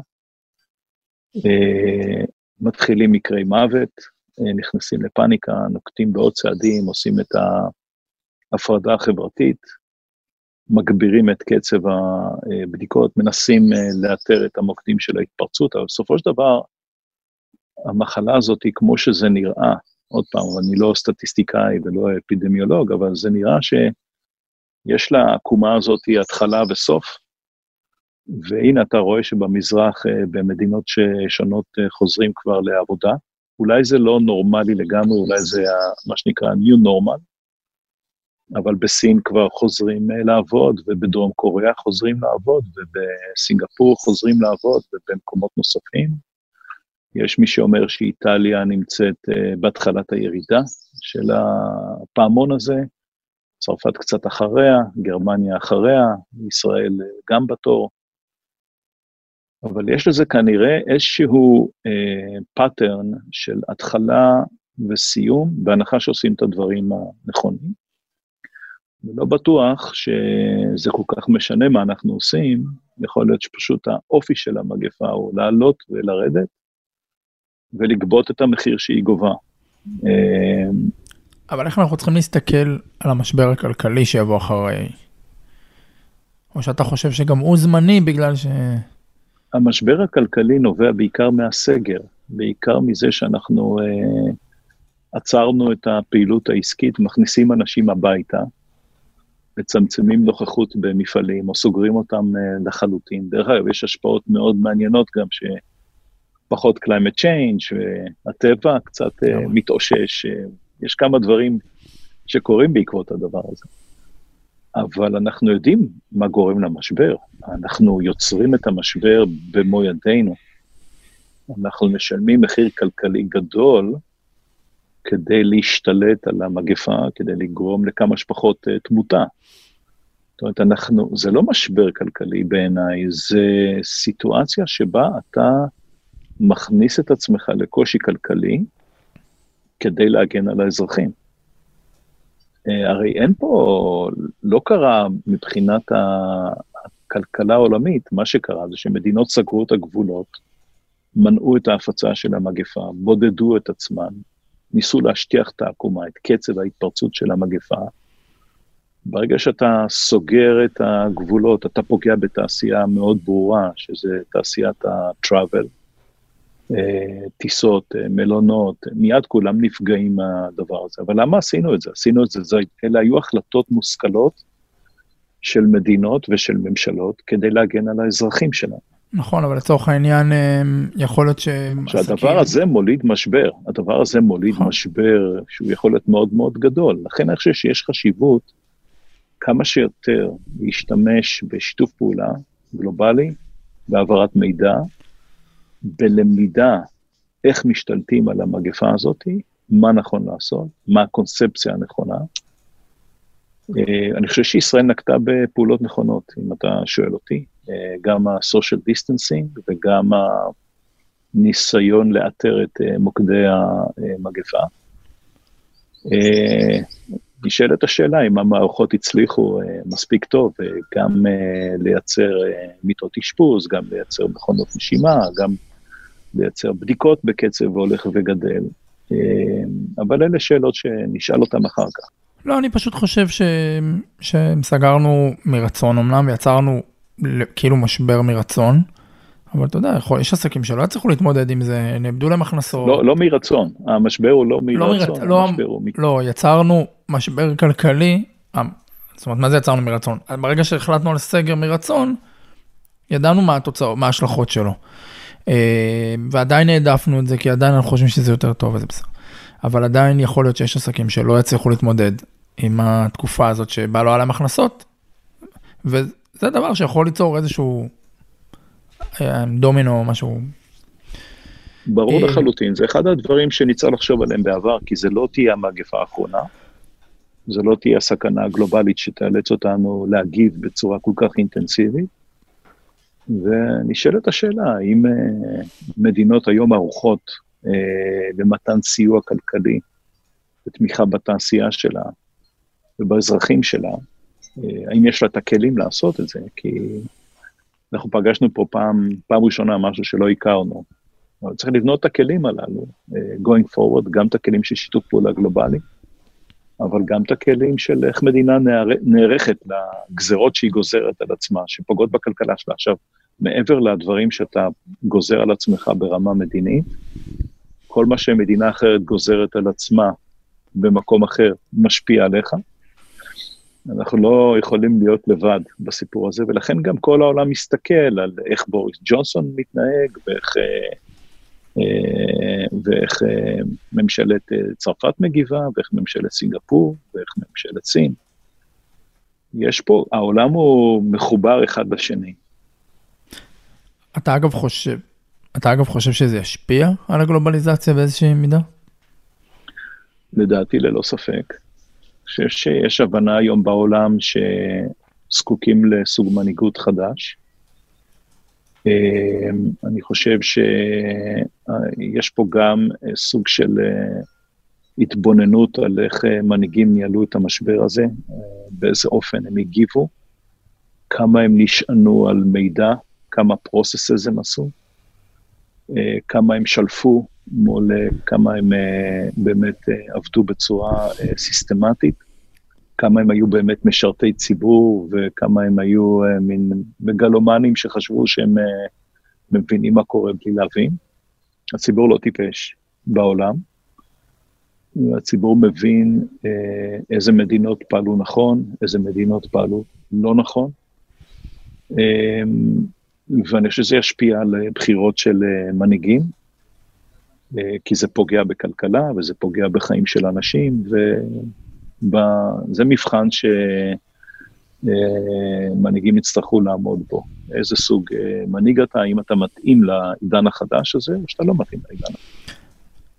אה, מתחילים מקרי מוות, אה, נכנסים לפאניקה, נוקטים בעוד צעדים, עושים את ההפרדה החברתית, מגבירים את קצב הבדיקות, מנסים אה, לאתר את המוקדים של ההתפרצות, אבל בסופו של דבר, המחלה הזאת היא כמו שזה נראה, עוד פעם, אני לא סטטיסטיקאי ולא אפידמיולוג, אבל זה נראה שיש לעקומה הזאת התחלה וסוף, והנה אתה רואה שבמזרח, אה, במדינות שונות אה, חוזרים כבר לעבודה. אולי זה לא נורמלי לגמרי, אולי זה מה שנקרא New Normal, אבל בסין כבר חוזרים אה, לעבוד, ובדרום קוריאה חוזרים לעבוד, ובסינגפור חוזרים לעבוד, ובמקומות נוספים. יש מי שאומר שאיטליה נמצאת uh, בהתחלת הירידה של הפעמון הזה, צרפת קצת אחריה, גרמניה אחריה, ישראל uh, גם בתור. אבל יש לזה כנראה איזשהו pattern uh, של התחלה וסיום, בהנחה שעושים את הדברים הנכונים. ולא בטוח שזה כל כך משנה מה אנחנו עושים, יכול להיות שפשוט האופי של המגפה הוא לעלות ולרדת, ולגבות את המחיר שהיא גובה. אמ, אבל איך אנחנו צריכים להסתכל על המשבר הכלכלי שיבוא אחרי? או שאתה חושב שגם הוא זמני בגלל ש... המשבר הכלכלי נובע בעיקר מהסגר, בעיקר מזה שאנחנו אה, עצרנו את הפעילות העסקית, מכניסים אנשים הביתה, מצמצמים נוכחות במפעלים או סוגרים אותם uh, לחלוטין. דרך אגב, יש השפעות מאוד מעניינות גם שפחות climate change, והטבע קצת uh, מתאושש, uh, יש כמה דברים שקורים בעקבות הדבר הזה. אבל אנחנו יודעים מה גורם למשבר, אנחנו יוצרים את המשבר במו ידינו. אנחנו משלמים מחיר כלכלי גדול כדי להשתלט על המגפה, כדי לגרום לכמה שפחות תמותה. זאת אומרת, אנחנו, זה לא משבר כלכלי בעיניי, זה סיטואציה שבה אתה מכניס את עצמך לקושי כלכלי כדי להגן על האזרחים. Uh, הרי אין פה, לא קרה מבחינת הכלכלה העולמית, מה שקרה זה שמדינות סגרו את הגבולות, מנעו את ההפצה של המגפה, בודדו את עצמן, ניסו להשטיח את העקומה, את קצב ההתפרצות של המגפה. ברגע שאתה סוגר את הגבולות, אתה פוגע בתעשייה מאוד ברורה, שזה תעשיית ה-travel, אה, טיסות, אה, מלונות, מיד כולם נפגעים מהדבר הזה. אבל למה עשינו את זה? עשינו את זה, אלה היו החלטות מושכלות של מדינות ושל ממשלות כדי להגן על האזרחים שלהם. נכון, אבל לצורך העניין אה, יכול להיות ש... שהדבר הזה מוליד משבר, הדבר הזה מוליד נכון. משבר שהוא יכול להיות מאוד מאוד גדול. לכן אני חושב שיש חשיבות כמה שיותר להשתמש בשיתוף פעולה גלובלי, בהעברת מידע, בלמידה איך משתלטים על המגפה הזאת, מה נכון לעשות, מה הקונספציה הנכונה. אה, אני חושב שישראל נקטה בפעולות נכונות, אם אתה שואל אותי. גם ה-social distancing וגם ניסיון לאתר את מוקדי המגפה. נשאלת השאלה אם המערכות הצליחו מספיק טוב גם לייצר מיטות אשפוז, גם לייצר מכונות נשימה, גם לייצר בדיקות בקצב הולך וגדל. אבל אלה שאלות שנשאל אותן אחר כך. לא, אני פשוט חושב ש... שסגרנו מרצון אמנם ויצרנו כאילו משבר מרצון, אבל אתה יודע, יכול, יש עסקים שלא יצליחו להתמודד עם זה, נאבדו להם הכנסות. לא, לא מרצון, המשבר הוא לא מרצון, לא, מרצ... לא, הוא... לא, יצרנו משבר כלכלי, זאת אומרת, מה זה יצרנו מרצון? ברגע שהחלטנו על סגר מרצון, ידענו מה התוצאות, מה ההשלכות שלו. אה, ועדיין העדפנו את זה, כי עדיין אנחנו חושבים שזה יותר טוב וזה בסדר. אבל עדיין יכול להיות שיש עסקים שלא יצליחו להתמודד עם התקופה הזאת שבה לא היה להם הכנסות, וזה דבר שיכול ליצור איזשהו אה, דומינו, משהו. ברור אה, לחלוטין, זה אחד הדברים שנצטרך לחשוב עליהם בעבר, כי זה לא תהיה המגפה האחרונה, זה לא תהיה הסכנה הגלובלית שתאלץ אותנו להגיב בצורה כל כך אינטנסיבית. ונשאלת השאלה, האם אה, מדינות היום ערוכות למתן סיוע כלכלי ותמיכה בתעשייה שלה ובאזרחים שלה, האם יש לה את הכלים לעשות את זה? כי אנחנו פגשנו פה פעם, פעם ראשונה משהו שלא הכרנו. אבל צריך לבנות את הכלים הללו, going forward, גם את הכלים של שיתוף פעולה גלובלי, אבל גם את הכלים של איך מדינה נער... נערכת לגזרות שהיא גוזרת על עצמה, שפוגעות בכלכלה שלה. עכשיו, מעבר לדברים שאתה גוזר על עצמך ברמה מדינית, כל מה שמדינה אחרת גוזרת על עצמה במקום אחר משפיע עליך, אנחנו לא יכולים להיות לבד בסיפור הזה, ולכן גם כל העולם מסתכל על איך בוריס ג'ונסון מתנהג, ואיך, אה, ואיך אה, ממשלת צרפת מגיבה, ואיך ממשלת סינגפור, ואיך ממשלת סין. יש פה, העולם הוא מחובר אחד לשני. אתה אגב חושב, אתה אגב חושב שזה ישפיע על הגלובליזציה באיזושהי מידה? לדעתי ללא ספק. שיש הבנה היום בעולם שזקוקים לסוג מנהיגות חדש. אמ, אני חושב שיש פה גם סוג של אה, התבוננות על איך אה, מנהיגים ניהלו את המשבר הזה, אה, באיזה אופן הם הגיבו, כמה הם נשענו על מידע, כמה פרוססס הם עשו, כמה הם שלפו מול כמה הם באמת עבדו בצורה סיסטמטית, כמה הם היו באמת משרתי ציבור וכמה הם היו מין מגלומנים שחשבו שהם מבינים מה קורה בלי להבין. הציבור לא טיפש בעולם. הציבור מבין איזה מדינות פעלו נכון, איזה מדינות פעלו לא נכון. ואני חושב שזה ישפיע על בחירות של מנהיגים. אה, כי זה פוגע בכלכלה וזה פוגע בחיים של אנשים, וזה מבחן שמנהיגים אה, יצטרכו לעמוד בו. איזה סוג אה, מנהיג אתה, האם אתה מתאים לעידן החדש הזה, או שאתה לא מתאים לעידן החדש.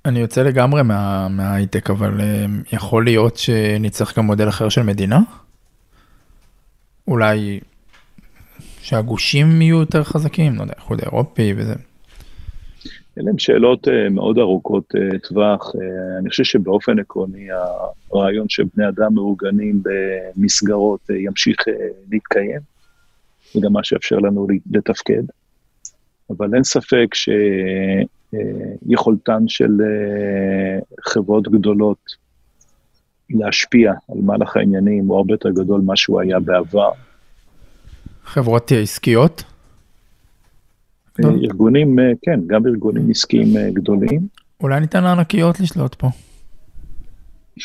אני יוצא לגמרי מה, מההייטק, אבל יכול להיות שנצטרך גם מודל אחר של מדינה? אולי שהגושים יהיו יותר חזקים, לא יודע, איחוד אירופי וזה. אלה הן שאלות uh, מאוד ארוכות uh, טווח. Uh, אני חושב שבאופן עקרוני הרעיון שבני אדם מאורגנים במסגרות ימשיך להתקיים, זה גם מה שיאפשר לנו לתפקד. אבל אין ספק שיכולתן של חברות גדולות להשפיע על מהלך העניינים הוא הרבה יותר גדול ממה שהוא היה בעבר. חברות עסקיות? ארגונים, אה, כן, גם ארגונים עסקיים אה, גדולים. אולי ניתן לענקיות לשלוט פה.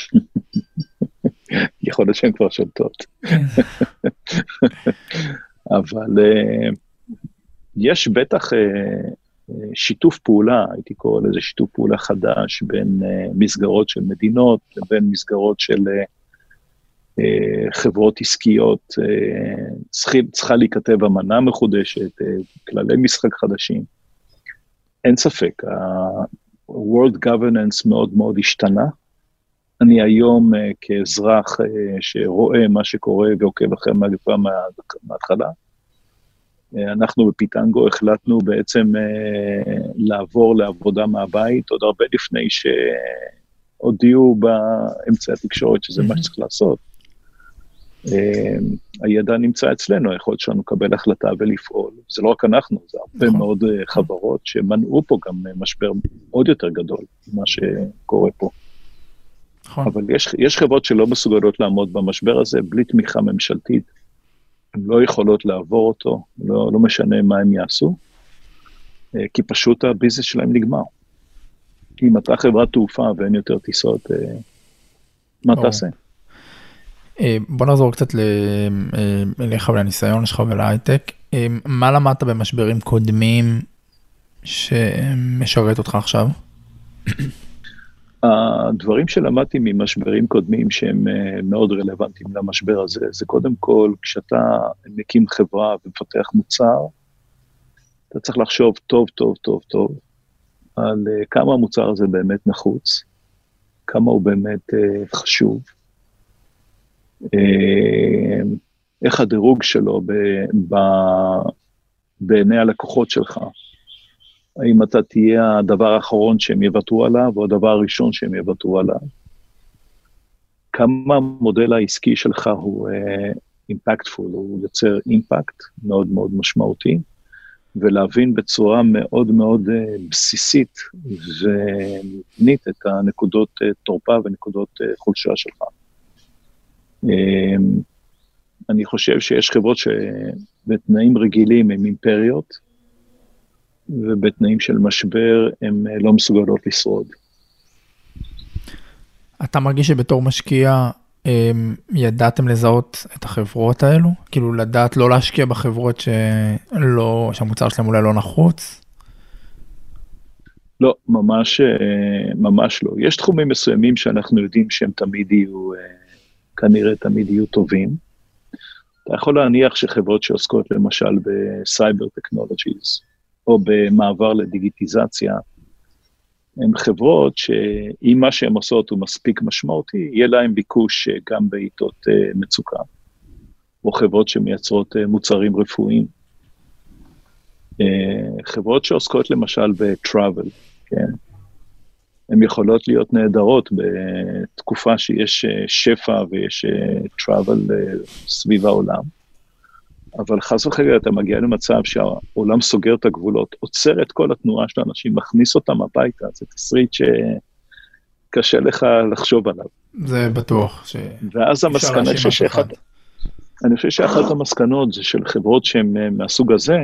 יכול להיות שהן כבר שולטות. כן. אבל אה, יש בטח שיתוף פעולה, הייתי קורא לזה שיתוף פעולה חדש בין מסגרות של מדינות לבין מסגרות של אה, חברות עסקיות, אה, צריכה, צריכה להיכתב אמנה מחודשת, אה, כללי משחק חדשים. אין ספק, ה-World Governance מאוד מאוד השתנה. אני היום כאזרח שרואה מה שקורה ועוקב אחרי המגפה מההתחלה, אנחנו בפיטנגו החלטנו בעצם לעבור לעבודה מהבית עוד הרבה לפני שהודיעו באמצעי התקשורת שזה מה שצריך לעשות. הידע נמצא אצלנו, היכולת שלנו לקבל החלטה ולפעול. זה לא רק אנחנו, זה הרבה נכון. מאוד חברות שמנעו פה גם משבר עוד יותר גדול ממה שקורה פה. נכון. אבל יש, יש חברות שלא מסוגלות לעמוד במשבר הזה בלי תמיכה ממשלתית. הן לא יכולות לעבור אותו, לא, לא משנה מה הם יעשו, אה, כי פשוט הביזנס שלהם נגמר. אם אתה חברת תעופה ואין יותר טיסות, אה, מה תעשה? אה, בוא נחזור קצת אליך ולניסיון שלך ולהייטק. מה למדת במשברים קודמים שמשרת אותך עכשיו? הדברים שלמדתי ממשברים קודמים שהם אה, מאוד רלוונטיים למשבר הזה, זה קודם כל, כשאתה מקים חברה ומפתח מוצר, אתה צריך לחשוב טוב, טוב, טוב, טוב, על אה, כמה המוצר הזה באמת נחוץ, כמה הוא באמת אה, חשוב, איך הדירוג שלו ב, ב, בעיני הלקוחות שלך, האם אתה תהיה הדבר האחרון שהם יוותרו עליו, או הדבר הראשון שהם יוותרו עליו. כמה המודל העסקי שלך הוא אימפקטפול, uh, הוא יוצר אימפקט מאוד מאוד משמעותי, ולהבין בצורה מאוד מאוד uh, בסיסית ומבנית את הנקודות uh, תורפה ונקודות uh, חולשה שלך. Uh, אני חושב שיש חברות שבתנאים רגילים הן אימפריות, ובתנאים של משבר הן אה, לא מסוגלות לשרוד. אתה מרגיש שבתור משקיע אמ, ידעתם לזהות את החברות האלו? כאילו לדעת לא להשקיע בחברות שלא, שהמוצר שלהם אולי לא נחוץ? לא, ממש, אה, ממש לא. יש תחומים מסוימים שאנחנו יודעים שהם תמיד יהיו, אה, כנראה תמיד יהיו טובים. אתה יכול להניח שחברות שעוסקות למשל בסייבר טכנולוגיז, או במעבר לדיגיטיזציה, הן חברות שאם מה שהן עושות הוא מספיק משמעותי, יהיה להן ביקוש גם בעיתות אה, מצוקה, או חברות שמייצרות אה, מוצרים רפואיים. אה, חברות שעוסקות למשל ב-travel, כן? הן יכולות להיות נהדרות בתקופה שיש שפע ויש travel סביב העולם. אבל חס וחלילה אתה מגיע למצב שהעולם סוגר את הגבולות, עוצר את כל התנועה של האנשים, מכניס אותם הביתה, זה תסריט שקשה לך לחשוב עליו. זה בטוח. ש... ואז המסקנה שאחת, אני חושב שאחת המסקנות זה של חברות שהן אה, מהסוג הזה,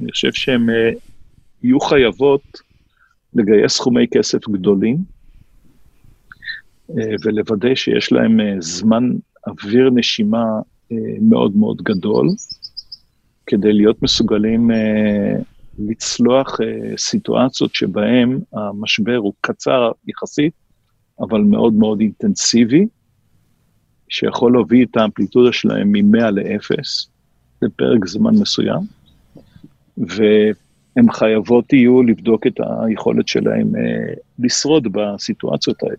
אני חושב שהן אה, יהיו חייבות לגייס סכומי כסף גדולים, אה, ולוודא שיש להם זמן אוויר נשימה מאוד מאוד גדול, כדי להיות מסוגלים אה, לצלוח אה, סיטואציות שבהן המשבר הוא קצר יחסית, אבל מאוד מאוד אינטנסיבי, שיכול להביא את האמפליטודה שלהם מ-100 ל-0 לפרק זמן מסוים, והן חייבות יהיו לבדוק את היכולת שלהם אה, לשרוד בסיטואציות האלה.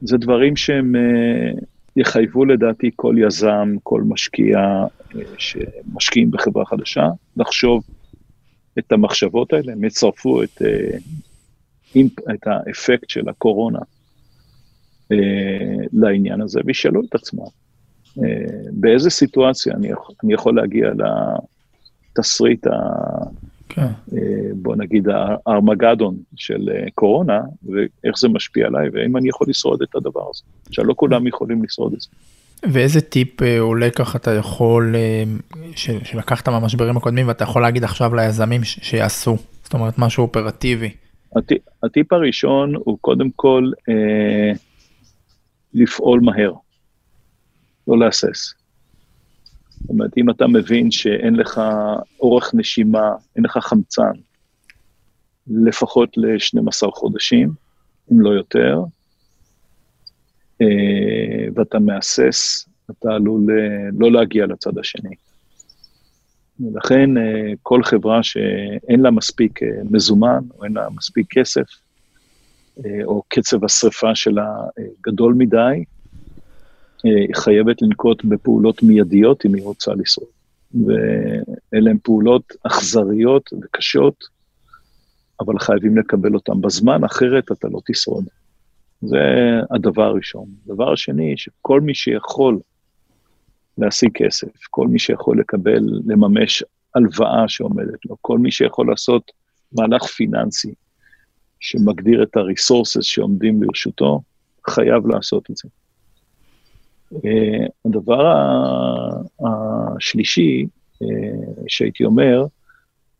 זה דברים שהם אה, יחייבו לדעתי כל יזם, כל משקיע אה, שמשקיעים בחברה חדשה, לחשוב את המחשבות האלה, הם יצרפו את, את האפקט של הקורונה לעניין הזה וישאלו את עצמם, באיזה סיטואציה אני יכול, אני יכול להגיע לתסריט. בוא נגיד הארמגדון של קורונה, ואיך זה משפיע עליי, והאם אני יכול לשרוד את הדבר הזה. עכשיו, לא כולם יכולים לשרוד את זה. ואיזה טיפ אה, או לקח אתה יכול, אה, שלקחת מהמשברים הקודמים ואתה יכול להגיד עכשיו ליזמים שיעשו? זאת אומרת, משהו אופרטיבי. הטיפ, הטיפ הראשון הוא קודם כל אה, לפעול מהר, לא להסס. זאת אומרת, אם אתה מבין שאין לך אורך נשימה, אין לך חמצן, לפחות ל-12 חודשים, אם לא יותר, אה, ואתה מהסס, אתה עלול אה, לא להגיע לצד השני. ולכן אה, כל חברה שאין לה מספיק מזומן, או אין לה מספיק כסף, או קצב השרפה שלה גדול מדי, חייבת לנקוט בפעולות מיידיות אם היא רוצה לשרוד. ואלה הן פעולות אכזריות וקשות, אבל חייבים לקבל אותן בזמן, אחרת אתה לא תשרוד. זה הדבר הראשון. הדבר השני, שכל מי שיכול להשיג כסף, כל מי שיכול לקבל, לממש הלוואה שעומדת לו, כל מי שיכול לעשות מהלך פיננסי שמגדיר את ה-resources שעומדים לרשותו, חייב לעשות את זה. הדבר השלישי uh, שהייתי אומר,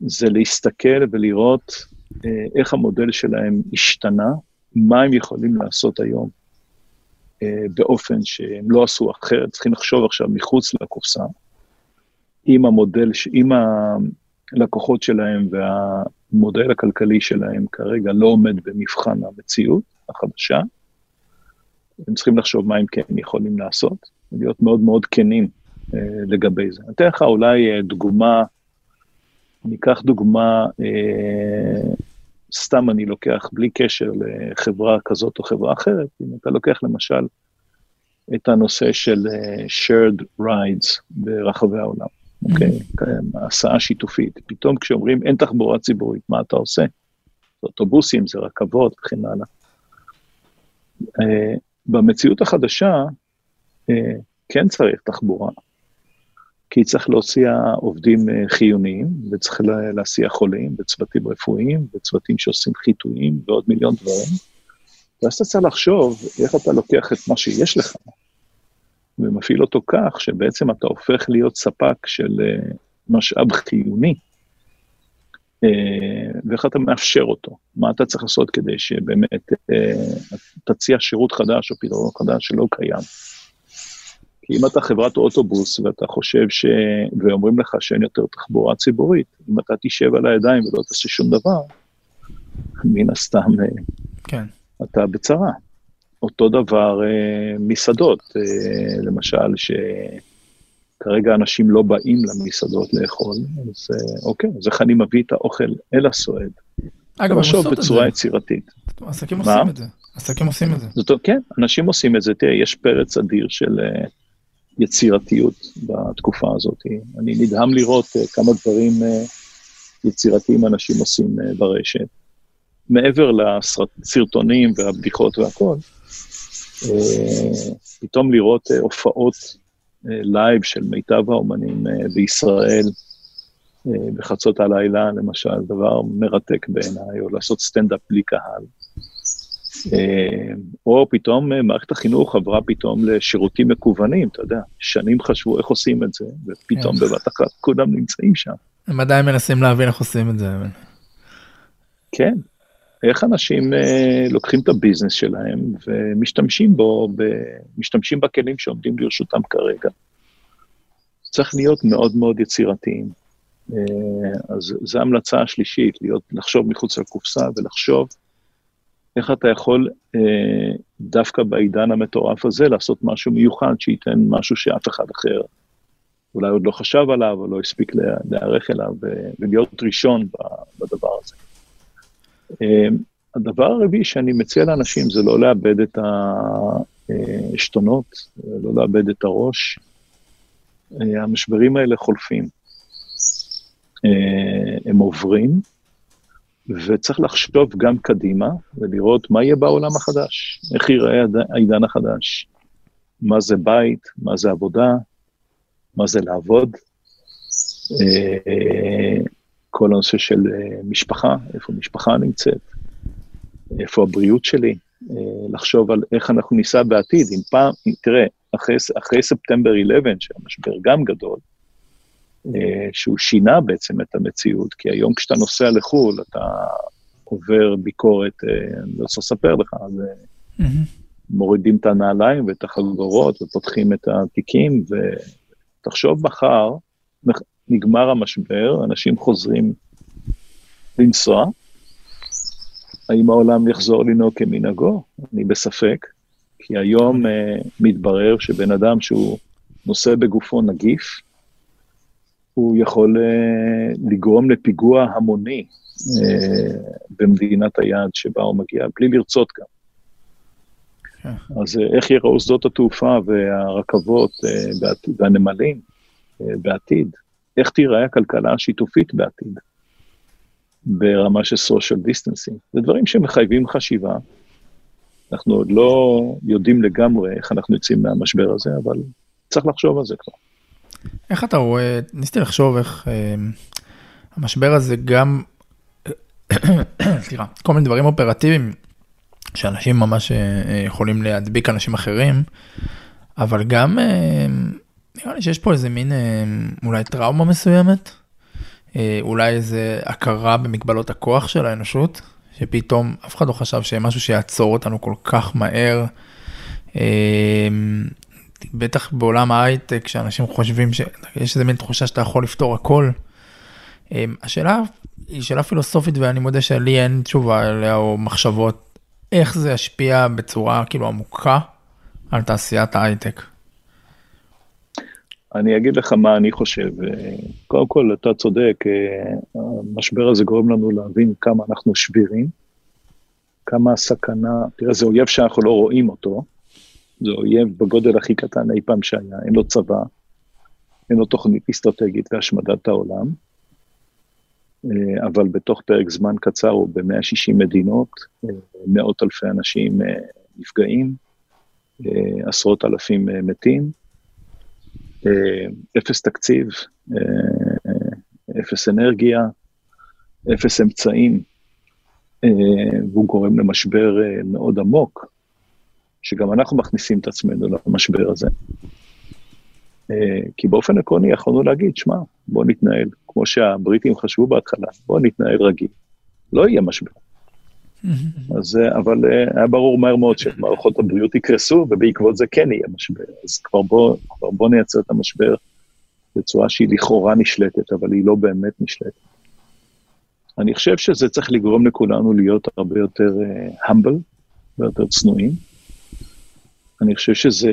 זה להסתכל ולראות uh, איך המודל שלהם השתנה, מה הם יכולים לעשות היום uh, באופן שהם לא עשו אחרת, צריכים לחשוב עכשיו מחוץ לקופסה, עם המודל, עם הלקוחות שלהם והמודל הכלכלי שלהם כרגע לא עומד במבחן המציאות החדשה, הם צריכים לחשוב מה הם כן יכולים לעשות, ולהיות מאוד מאוד כנים אה, לגבי זה. אני אתן לך אולי אה, דוגמה, אני אקח דוגמה, אה, סתם אני לוקח בלי קשר לחברה כזאת או חברה אחרת, אם אתה לוקח למשל את הנושא של אה, shared rides ברחבי העולם, אוקיי? Mm-hmm. כן, הסעה שיתופית. פתאום כשאומרים אין תחבורה ציבורית, מה אתה עושה? זה אוטובוסים, זה רכבות וכן הלאה. במציאות החדשה, אה, כן צריך תחבורה, כי צריך להוציא עובדים אה, חיוניים, וצריך להסיע חולים, וצוותים רפואיים, וצוותים שעושים חיטויים, ועוד מיליון דברים. ואז אתה צריך לחשוב איך אתה לוקח את מה שיש לך, ומפעיל אותו כך שבעצם אתה הופך להיות ספק של אה, משאב חיוני, ואיך אתה מאפשר אותו, מה אתה צריך לעשות כדי שבאמת אה, תציע שירות חדש או פתרון חדש שלא קיים. כי אם אתה חברת אוטובוס ואתה חושב ש... ואומרים לך שאין יותר תחבורה ציבורית, אם אתה תשב על הידיים ולא תעשה שום דבר, מן הסתם כן. אתה בצרה. אותו דבר מסעדות, למשל, ש... כרגע אנשים לא באים למסעדות לאכול, אז אה, אוקיי, אז איך אני מביא את האוכל אל הסועד? אגב, הם עושות את זה. בצורה יצירתית. עסקים עושים את זה. עסקים עושים את זה. זאת כן, אנשים עושים את זה. תראה, יש פרץ אדיר של uh, יצירתיות בתקופה הזאת. אני נדהם לראות uh, כמה דברים uh, יצירתיים אנשים עושים uh, ברשת. מעבר לסרטונים והבדיחות והכול, uh, פתאום לראות uh, הופעות live של מיטב האומנים אה, בישראל אה, בחצות הלילה, למשל, דבר מרתק בעיניי, או לעשות סטנדאפ בלי קהל. אה, או פתאום מערכת החינוך עברה פתאום לשירותים מקוונים, אתה יודע, שנים חשבו איך עושים את זה, ופתאום כן. בבת אחת כולם נמצאים שם. הם עדיין מנסים להבין איך עושים את זה. כן, איך אנשים אה, לוקחים את הביזנס שלהם ומשתמשים בו, ב, משתמשים בכלים שעומדים לרשותם כרגע. צריך להיות מאוד מאוד יצירתיים. אה, אז זו ההמלצה השלישית, להיות, לחשוב מחוץ לקופסה ולחשוב איך אתה יכול אה, דווקא בעידן המטורף הזה לעשות משהו מיוחד שייתן משהו שאף אחד אחר אולי עוד לא חשב עליו או לא הספיק להיערך אליו ולהיות ראשון בדבר הזה. אמ, הדבר הרביעי שאני מציע לאנשים זה לא לאבד את העשתונות, לא לאבד את הראש. אה, המשברים האלה חולפים. אה, הם עוברים, וצריך לחשוב גם קדימה ולראות מה יהיה בעולם החדש, איך ייראה העידן החדש, מה זה בית, מה זה עבודה, מה זה לעבוד. כל הנושא של אה, משפחה, איפה משפחה נמצאת, איפה הבריאות שלי, אה, לחשוב על איך אנחנו ניסע בעתיד. אם פעם, תראה, אחרי, אחרי ספטמבר 11, שהמשבר גם גדול, אה, שהוא שינה בעצם את המציאות, כי היום כשאתה נוסע לחו"ל, אתה עובר ביקורת, אני לא רוצה לספר לך, אז mm-hmm. מורידים את הנעליים ואת החגורות ופותחים את התיקים, ותחשוב מחר, נגמר המשבר, אנשים חוזרים לנסוע. האם העולם יחזור לנהוג כמנהגו? אני בספק, כי היום uh, מתברר שבן אדם שהוא נושא בגופו נגיף, הוא יכול uh, לגרום לפיגוע המוני uh, במדינת היעד שבה הוא מגיע, בלי לרצות גם. כן. אז איך יראו שדות התעופה והרכבות והנמלים בעתיד? איך תיראה הכלכלה השיתופית בעתיד, ברמה של social distancing. זה דברים שמחייבים חשיבה. אנחנו עוד לא יודעים לגמרי איך אנחנו יוצאים מהמשבר הזה, אבל צריך לחשוב על זה כבר. איך אתה רואה, ניסיתי לחשוב איך אה, המשבר הזה גם, סליחה, כל מיני דברים אופרטיביים שאנשים ממש אה, יכולים להדביק אנשים אחרים, אבל גם אה, נראה לי שיש פה איזה מין אה, אולי טראומה מסוימת, אה, אולי איזה הכרה במגבלות הכוח של האנושות, שפתאום אף אחד לא חשב שיהיה משהו שיעצור אותנו כל כך מהר. אה, בטח בעולם ההייטק, שאנשים חושבים שיש איזה מין תחושה שאתה יכול לפתור הכל. השאלה היא שאלה פילוסופית ואני מודה שלי אין תשובה עליה או מחשבות, איך זה ישפיע בצורה כאילו עמוקה על תעשיית ההייטק. אני אגיד לך מה אני חושב. קודם כל, אתה צודק, המשבר הזה גורם לנו להבין כמה אנחנו שבירים, כמה הסכנה, תראה, זה אויב שאנחנו לא רואים אותו, זה אויב בגודל הכי קטן אי פעם שהיה, אין לו צבא, אין לו תוכנית אסטרטגית להשמדת העולם, אבל בתוך פרק זמן קצר הוא ב-160 מדינות, מאות אלפי אנשים נפגעים, עשרות אלפים מתים, אפס תקציב, אפס אנרגיה, אפס אמצעים, והוא גורם למשבר מאוד עמוק, שגם אנחנו מכניסים את עצמנו למשבר הזה. כי באופן עקרוני יכולנו להגיד, שמע, בוא נתנהל, כמו שהבריטים חשבו בהתחלה, בוא נתנהל רגיל. לא יהיה משבר. אז, אה, אבל אה, היה ברור מהר מאוד שמערכות הבריאות יקרסו, ובעקבות זה כן יהיה משבר. אז כבר בוא, כבר בוא נייצר את המשבר בצורה שהיא לכאורה נשלטת, אבל היא לא באמת נשלטת. אני חושב שזה צריך לגרום לכולנו להיות הרבה יותר uh, humble, הרבה יותר צנועים. אני חושב שזה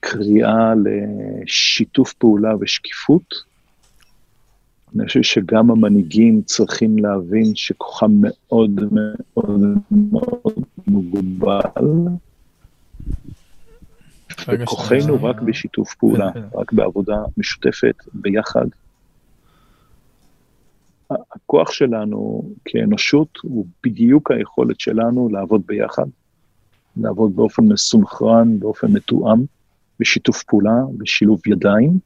קריאה לשיתוף פעולה ושקיפות. אני חושב שגם המנהיגים צריכים להבין שכוחם מאוד מאוד מאוד מוגבל. וכוחנו רק בשיתוף פעולה, כן, כן. רק בעבודה משותפת, ביחד. הכוח שלנו כאנושות הוא בדיוק היכולת שלנו לעבוד ביחד, לעבוד באופן מסונכרן, באופן מתואם, בשיתוף פעולה, בשילוב ידיים.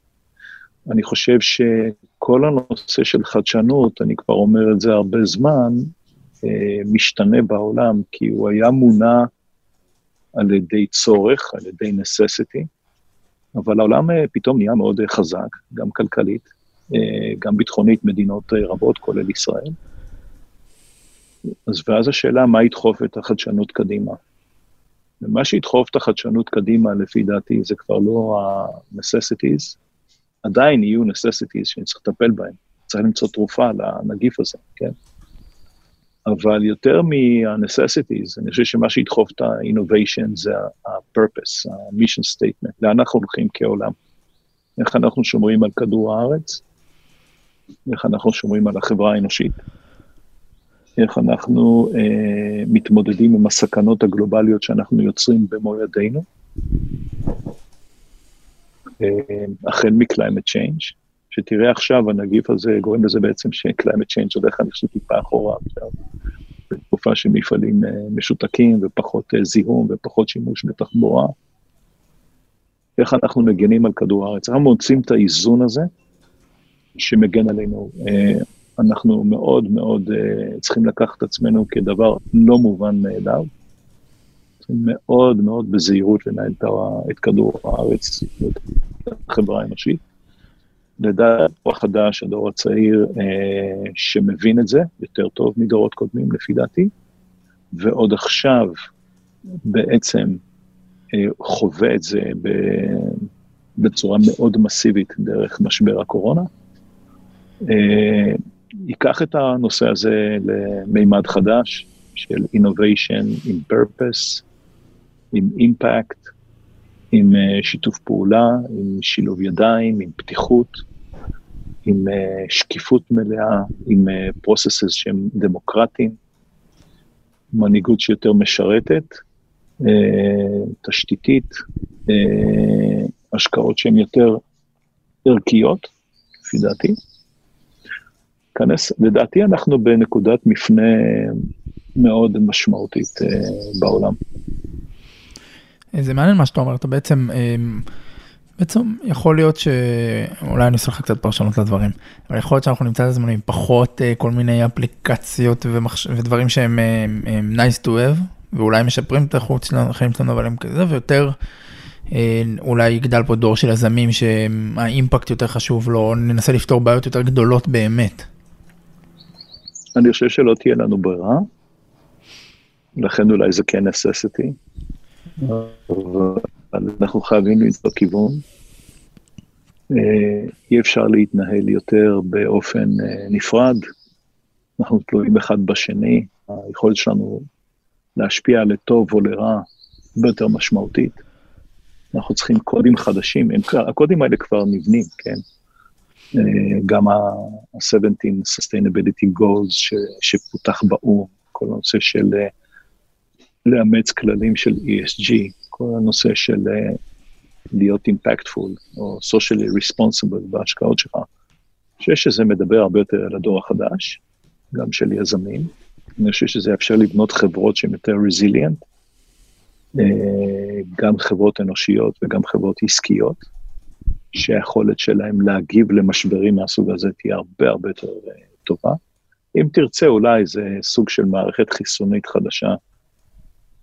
אני חושב שכל הנושא של חדשנות, אני כבר אומר את זה הרבה זמן, אה, משתנה בעולם, כי הוא היה מונע על ידי צורך, על ידי necessity, אבל העולם אה, פתאום נהיה מאוד אה, חזק, גם כלכלית, גם ביטחונית, מדינות רבות, כולל ישראל. אז ואז השאלה, מה ידחוף את החדשנות קדימה? ומה שידחוף את החדשנות קדימה, לפי דעתי, זה כבר לא ה-necessities, עדיין יהיו necessities שצריך לטפל בהם. צריך למצוא תרופה לנגיף הזה, כן? אבל יותר מה-necessities, אני חושב שמה שידחוף את ה-innovation זה ה-purpose, ה-mission statement, לאן אנחנו הולכים כעולם. איך אנחנו שומרים על כדור הארץ, איך אנחנו שומרים על החברה האנושית, איך אנחנו אה, מתמודדים עם הסכנות הגלובליות שאנחנו יוצרים במו ידינו, החל מ-climate change, שתראה עכשיו, הנגיף הזה גורם לזה בעצם ש-climate change הולך, אני חושב, טיפה אחורה עכשיו, בתקופה של מפעלים אה, משותקים ופחות אה, זיהום ופחות שימוש בתחבורה. איך אנחנו מגנים על כדור הארץ? אנחנו מוצאים את האיזון הזה שמגן עלינו. אנחנו מאוד מאוד צריכים לקחת את עצמנו כדבר לא מובן מאליו. מאוד מאוד בזהירות לנהל את כדור הארץ, את החברה האנושית. לדעת דור חדש, הדור הצעיר, אה, שמבין את זה יותר טוב מדורות קודמים, לפי דעתי, ועוד עכשיו בעצם אה, חווה את זה ב, בצורה מאוד מסיבית דרך משבר הקורונה. אה, ייקח את הנושא הזה למימד חדש של innovation in purpose, עם אימפקט, עם uh, שיתוף פעולה, עם שילוב ידיים, עם פתיחות, עם uh, שקיפות מלאה, עם פרוססס uh, שהם דמוקרטיים, מנהיגות שיותר משרתת, תשתיתית, השקעות שהן יותר ערכיות, לפי דעתי, כנס, לדעתי אנחנו בנקודת מפנה מאוד משמעותית בעולם. זה מעניין מה שאתה אומר, אתה בעצם, בעצם יכול להיות שאולי אני אעשה לך קצת פרשנות לדברים, אבל יכול להיות שאנחנו נמצא את הזמן עם פחות כל מיני אפליקציות ומחש... ודברים שהם nice to have, ואולי משפרים את החוץ החיים שלנו, אבל הם כזה, ויותר אולי יגדל פה דור של יזמים שהאימפקט יותר חשוב לו, ננסה לפתור בעיות יותר גדולות באמת. אני חושב שלא תהיה לנו ברירה, לכן אולי זה כן necessity, אבל אנחנו חייבים למצוא כיוון. אי אפשר להתנהל יותר באופן נפרד, אנחנו תלויים אחד בשני, היכולת שלנו להשפיע לטוב או לרע הרבה יותר משמעותית. אנחנו צריכים קודים חדשים, הם, הקודים האלה כבר נבנים, כן? גם ה-17 Sustainability Goals ש, שפותח באו"ם, כל הנושא של לאמץ כללים של ESG, כל הנושא של להיות impactful או socially responsible בהשקעות שלך. אני חושב שזה מדבר הרבה יותר על הדור החדש, גם של יזמים. אני חושב שזה יאפשר לבנות חברות שהן יותר resilient, גם חברות אנושיות וגם חברות עסקיות, שהיכולת שלהם להגיב למשברים מהסוג הזה תהיה הרבה הרבה יותר טובה. אם תרצה, אולי זה סוג של מערכת חיסונית חדשה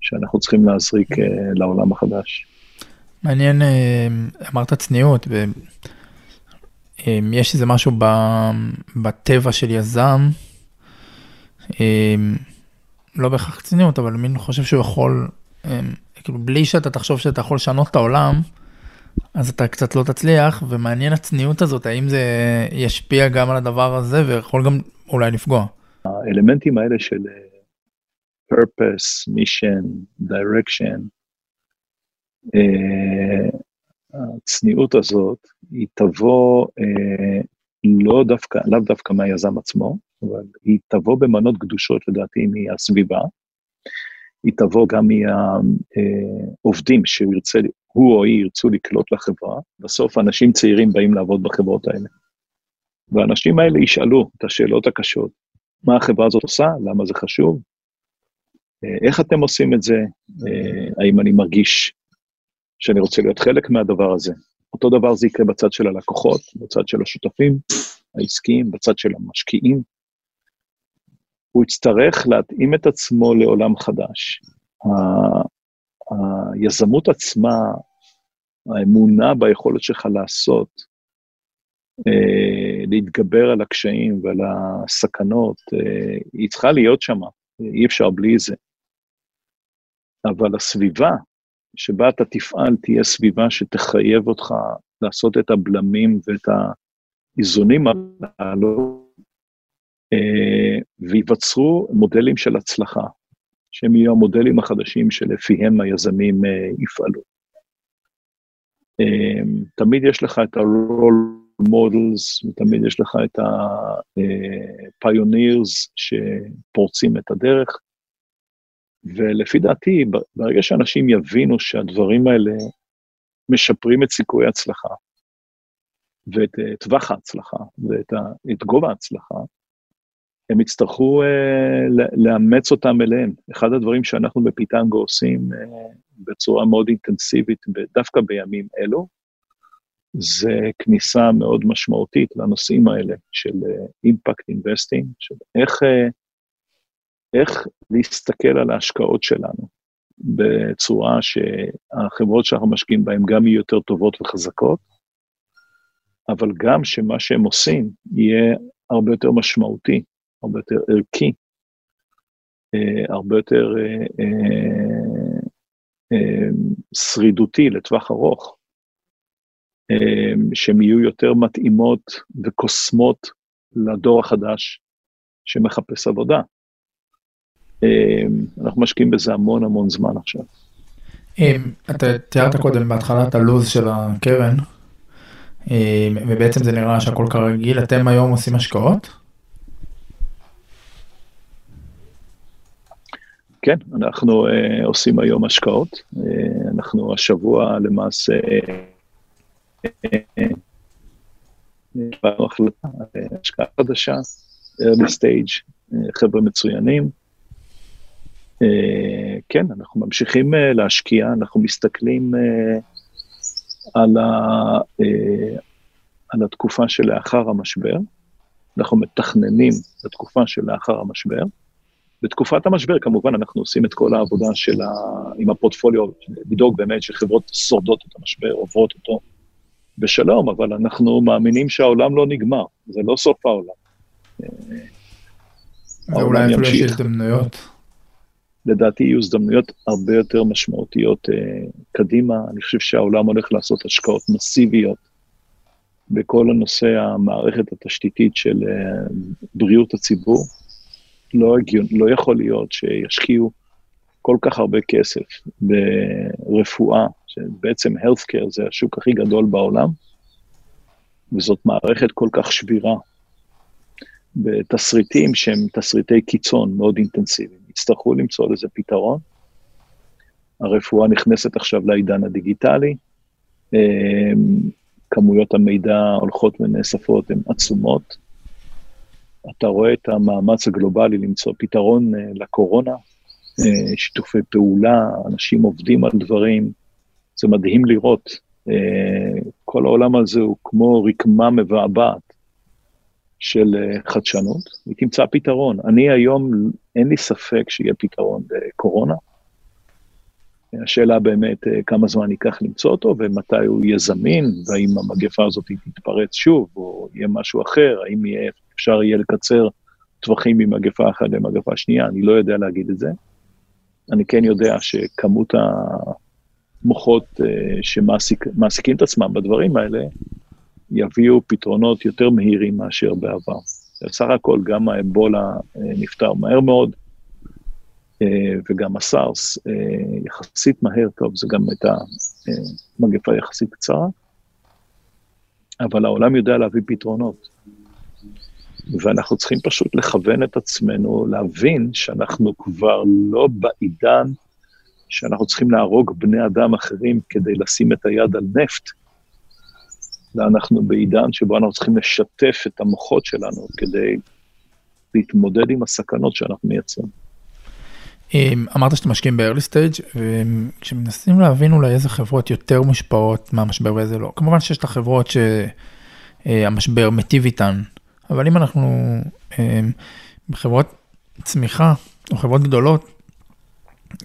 שאנחנו צריכים להזריק לעולם החדש. מעניין, אמרת צניעות, ויש איזה משהו בטבע של יזם, לא בהכרח צניעות, אבל מי חושב שהוא יכול, כאילו בלי שאתה תחשוב שאתה יכול לשנות את העולם, אז אתה קצת לא תצליח, ומעניין הצניעות הזאת, האם זה ישפיע גם על הדבר הזה ויכול גם אולי לפגוע. האלמנטים האלה של purpose, mission, direction, הצניעות הזאת, היא תבוא לא דווקא, לאו דווקא מהיזם עצמו, אבל היא תבוא במנות קדושות לדעתי מהסביבה, היא תבוא גם מהעובדים שהוא ירצה, הוא או היא ירצו לקלוט לחברה, בסוף אנשים צעירים באים לעבוד בחברות האלה. והאנשים האלה ישאלו את השאלות הקשות, מה החברה הזאת עושה, למה זה חשוב, איך אתם עושים את זה, האם אני מרגיש שאני רוצה להיות חלק מהדבר הזה. אותו דבר זה יקרה בצד של הלקוחות, בצד של השותפים העסקיים, בצד של המשקיעים. הוא יצטרך להתאים את עצמו לעולם חדש. היזמות עצמה, האמונה ביכולת שלך לעשות, להתגבר על הקשיים ועל הסכנות, היא צריכה להיות שם, אי אפשר בלי זה. אבל הסביבה שבה אתה תפעל תהיה סביבה שתחייב אותך לעשות את הבלמים ואת האיזונים הללו, וייווצרו מודלים של הצלחה, שהם יהיו המודלים החדשים שלפיהם היזמים יפעלו. תמיד יש לך את ה-role models, ותמיד יש לך את ה-pioneers שפורצים את הדרך, ולפי דעתי, ברגע שאנשים יבינו שהדברים האלה משפרים את סיכויי ההצלחה, ואת טווח ההצלחה, ואת את גובה ההצלחה, הם יצטרכו uh, לאמץ אותם אליהם. אחד הדברים שאנחנו בפיטנגו עושים uh, בצורה מאוד אינטנסיבית, דווקא בימים אלו, זה כניסה מאוד משמעותית לנושאים האלה של impact uh, investing, של איך, uh, איך להסתכל על ההשקעות שלנו בצורה שהחברות שאנחנו משקיעים בהן גם יהיו יותר טובות וחזקות, אבל גם שמה שהם עושים יהיה הרבה יותר משמעותי, הרבה יותר ערכי, הרבה יותר שרידותי לטווח ארוך, שהן יהיו יותר מתאימות וקוסמות לדור החדש שמחפש עבודה. אנחנו משקיעים בזה המון המון זמן עכשיו. אתה תיארת קודם בהתחלה את הלו"ז של הקרן, ובעצם זה נראה שהכל כרגיל, אתם היום עושים השקעות? כן, אנחנו uh, עושים היום השקעות. Uh, אנחנו השבוע למעשה קיבלנו uh, החלטה על השקעה חדשה early stage, חבר'ה מצוינים. כן, אנחנו ממשיכים להשקיע, אנחנו מסתכלים על, ה, על התקופה שלאחר המשבר, אנחנו מתכננים לתקופה שלאחר המשבר. בתקופת המשבר, כמובן, אנחנו עושים את כל העבודה של ה... עם הפורטפוליו, לדאוג באמת שחברות שורדות את המשבר, עוברות אותו בשלום, אבל אנחנו מאמינים שהעולם לא נגמר, זה לא סוף העולם. ואולי אפילו יש הזדמנויות. לדעתי יהיו הזדמנויות הרבה יותר משמעותיות uh, קדימה. אני חושב שהעולם הולך לעשות השקעות מסיביות בכל הנושא המערכת התשתיתית של uh, בריאות הציבור. לא, הגיון, לא יכול להיות שישקיעו כל כך הרבה כסף ברפואה, שבעצם healthcare זה השוק הכי גדול בעולם, וזאת מערכת כל כך שבירה, בתסריטים שהם תסריטי קיצון מאוד אינטנסיביים. יצטרכו למצוא לזה פתרון. הרפואה נכנסת עכשיו לעידן הדיגיטלי, אמ, כמויות המידע הולכות ונאספות הן עצומות. אתה רואה את המאמץ הגלובלי למצוא פתרון אה, לקורונה, אה, שיתופי פעולה, אנשים עובדים על דברים, זה מדהים לראות. אה, כל העולם הזה הוא כמו רקמה מבעבעת של חדשנות, היא תמצא פתרון. אני היום, אין לי ספק שיהיה פתרון לקורונה. השאלה באמת כמה זמן ייקח למצוא אותו ומתי הוא יהיה זמין, והאם המגפה הזאת תתפרץ שוב, או יהיה משהו אחר, האם יהיה אפשר יהיה לקצר טווחים ממגפה אחת למגפה שנייה, אני לא יודע להגיד את זה. אני כן יודע שכמות המוחות uh, שמעסיקים את עצמם בדברים האלה, יביאו פתרונות יותר מהירים מאשר בעבר. בסך הכל, גם האבולה uh, נפתר מהר מאוד, uh, וגם הסארס uh, יחסית מהר, טוב, זה גם הייתה מגפה יחסית קצרה, אבל העולם יודע להביא פתרונות. ואנחנו צריכים פשוט לכוון את עצמנו, להבין שאנחנו כבר לא בעידן שאנחנו צריכים להרוג בני אדם אחרים כדי לשים את היד על נפט, אלא אנחנו בעידן שבו אנחנו צריכים לשתף את המוחות שלנו כדי להתמודד עם הסכנות שאנחנו מייצרים. אמרת שאתם משקיעים ב-early stage, וכשמנסים להבין אולי איזה חברות יותר מושפעות מהמשבר ואיזה לא, כמובן שיש את החברות שהמשבר מיטיב איתן, אבל אם אנחנו אה, בחברות צמיחה או חברות גדולות,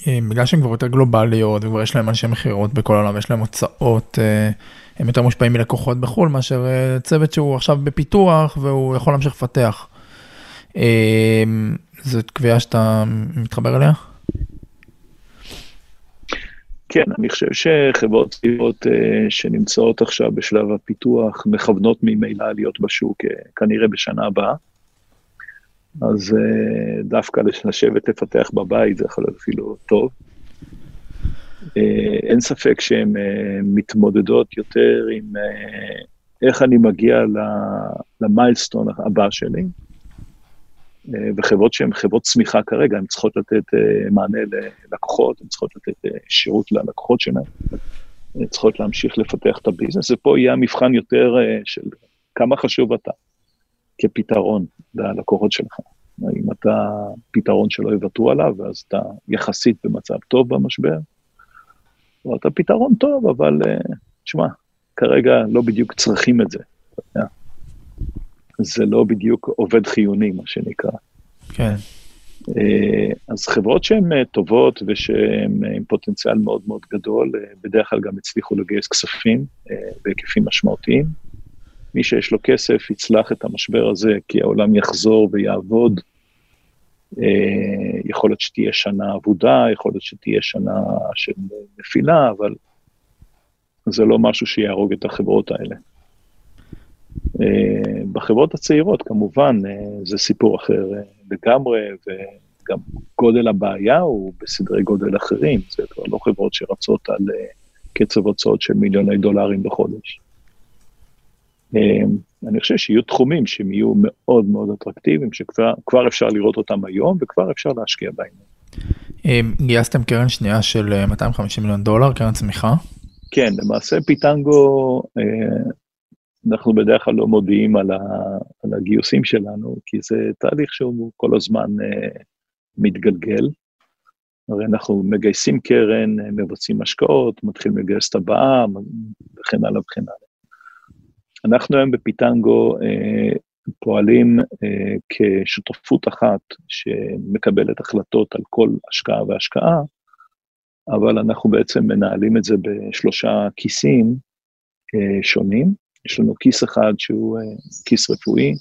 אה, בגלל שהן כבר יותר גלובליות וכבר יש להם אנשי מכירות בכל העולם, יש להם הוצאות, אה, הם יותר מושפעים מלקוחות בחו"ל מאשר צוות שהוא עכשיו בפיתוח והוא יכול להמשיך לפתח. זאת קביעה שאתה מתחבר אליה? כן, אני חושב שחברות צעירות uh, שנמצאות עכשיו בשלב הפיתוח מכוונות ממילא להיות בשוק uh, כנראה בשנה הבאה. אז דווקא לשבת לפתח בבית זה יכול להיות אפילו טוב. Uh, אין ספק שהן uh, מתמודדות יותר עם uh, איך אני מגיע למיילסטון הבא שלי. אה, וחברות שהן חברות צמיחה כרגע, הן צריכות לתת אה, מענה ללקוחות, הן צריכות לתת אה, שירות ללקוחות שלהן, הן צריכות להמשיך לפתח את הביזנס, ופה יהיה המבחן יותר של כמה חשוב אתה כפתרון ללקוחות שלך. האם אתה פתרון שלא יוותרו עליו, ואז אתה יחסית במצב טוב במשבר, או אתה פתרון טוב, אבל תשמע, כרגע לא בדיוק צריכים את זה. זה לא בדיוק עובד חיוני, מה שנקרא. כן. אה, אז חברות שהן אה, טובות ושהן אה, עם פוטנציאל מאוד מאוד גדול, בדרך כלל גם הצליחו לגייס כספים בהיקפים משמעותיים. מי שיש לו כסף יצלח את המשבר הזה, כי העולם יחזור ויעבוד. יכול להיות שתהיה שנה אבודה, יכול להיות שתהיה שנה של נפילה, אבל זה לא משהו שיהרוג את החברות האלה. אה, בחברות הצעירות, כמובן, אה, זה סיפור אחר אה, לגמרי, וגם גודל הבעיה הוא בסדרי גודל אחרים, זה כבר לא חברות שרצות על קצב הוצאות של מיליוני דולרים בחודש. אני חושב שיהיו תחומים שהם יהיו מאוד מאוד אטרקטיביים, שכבר אפשר לראות אותם היום וכבר אפשר להשקיע בהם. גייסתם קרן שנייה של 250 מיליון דולר, קרן צמיחה? כן, למעשה פיטנגו אנחנו בדרך כלל לא מודיעים על, ה, על הגיוסים שלנו, כי זה תהליך שהוא כל הזמן uh, מתגלגל. הרי אנחנו מגייסים קרן, מבצעים השקעות, מתחילים לגייס את הבאה, וכן הלאה וכן הלאה. אנחנו היום בפיטנגו uh, פועלים uh, כשותפות אחת שמקבלת החלטות על כל השקעה והשקעה, אבל אנחנו בעצם מנהלים את זה בשלושה כיסים uh, שונים. יש לנו כיס אחד שהוא כיס רפואי,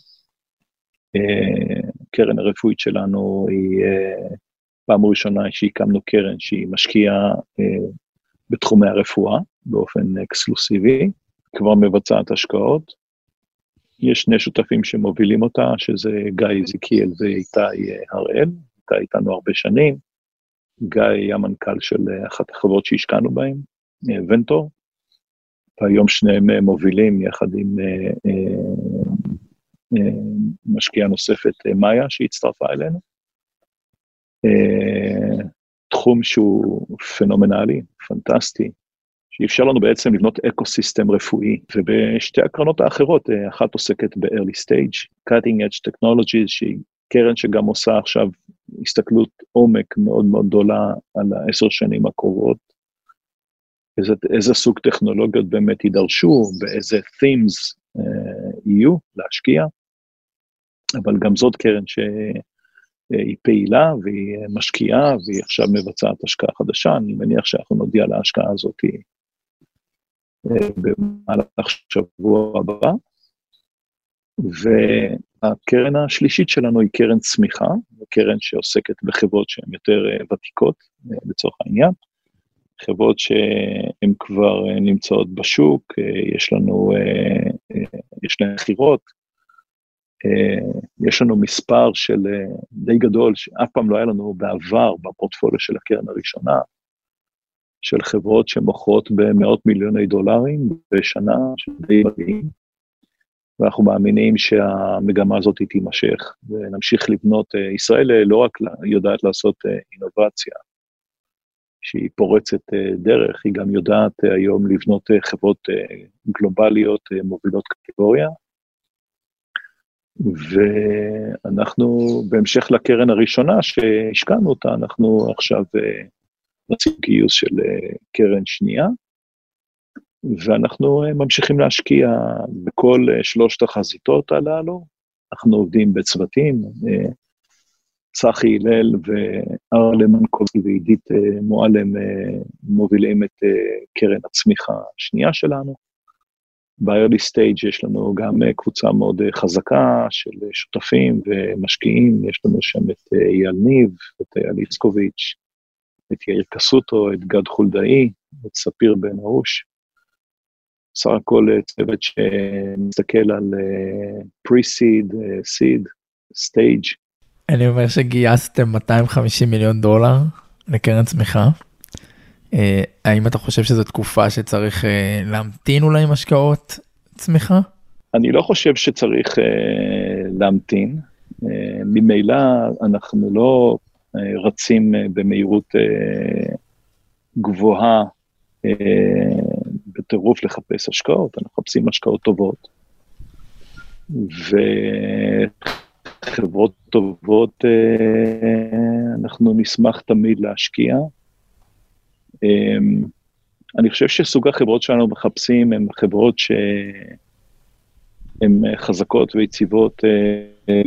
הקרן uh, הרפואית שלנו היא פעם ראשונה שהקמנו קרן שהיא משקיעה בתחומי הרפואה באופן אקסקלוסיבי, כבר מבצעת השקעות. יש שני שותפים שמובילים אותה, שזה גיא זיקיאל ואיתי הראל, איתי איתנו הרבה שנים. גיא היה מנכ"ל של אחת החברות שהשקענו בהן, ונטור, והיום שניהם מובילים יחד עם אה, אה, אה, משקיעה נוספת, מאיה, שהצטרפה אלינו. תחום שהוא פנומנלי, פנטסטי, שאפשר לנו בעצם לבנות ecosystem רפואי, ובשתי הקרנות האחרות, אחת עוסקת ב-early stage, cutting edge technologies, שהיא קרן שגם עושה עכשיו הסתכלות עומק מאוד מאוד גדולה על העשר שנים הקרובות, איזה, איזה סוג טכנולוגיות באמת יידרשו, באיזה themes uh, יהיו להשקיע, אבל גם זאת קרן שהיא פעילה והיא משקיעה והיא עכשיו מבצעת השקעה חדשה, אני מניח שאנחנו נודיע על ההשקעה הזאת במהלך שבוע הבא. והקרן השלישית שלנו היא קרן צמיחה, קרן שעוסקת בחברות שהן יותר uh, ותיקות, uh, לצורך העניין. חברות שהן כבר אה, נמצאות בשוק, אה, יש לנו, אה, יש להן מכירות, יש לנו מספר של די גדול, שאף פעם לא היה לנו בעבר בפורטפוליו של הקרן הראשונה, של חברות שמוכרות במאות מיליוני דולרים בשנה, שדי מדהים, ואנחנו מאמינים שהמגמה הזאת תימשך, ונמשיך לבנות, ישראל לא רק יודעת לעשות אינובציה, שהיא פורצת אה, דרך, היא גם יודעת אה, היום לבנות אה, חברות גלובליות מובילות קטגוריה. ואנחנו, בהמשך לקרן הראשונה שהשקענו אותה, אנחנו עכשיו רצים גיוס של קרן שנייה, ואנחנו ממשיכים להשקיע בכל שלושת החזיתות הללו. אנחנו עובדים בצוותים, צחי הלל וארלה מנקובסקי ועידית אה, מועלם אה, מובילים את אה, קרן הצמיחה השנייה שלנו. ב-early stage יש לנו גם קבוצה מאוד חזקה של שותפים ומשקיעים, יש לנו שם את אייל ניב, את אייל איצקוביץ', את יאיר קסוטו, את גד חולדאי, את ספיר בן ארוש. סך הכל צוות שמסתכל על pre-seed, seed, stage, אני אומר שגייסתם 250 מיליון דולר לקרן צמיחה. אה, האם אתה חושב שזו תקופה שצריך אה, להמתין אולי עם השקעות צמיחה? אני לא חושב שצריך אה, להמתין. ממילא אנחנו לא רצים במהירות גבוהה בטירוף לחפש השקעות, אנחנו מחפשים השקעות טובות. חברות טובות, אה, אנחנו נשמח תמיד להשקיע. אני חושב שסוג החברות שלנו מחפשים הן חברות שהן חזקות ויציבות אה,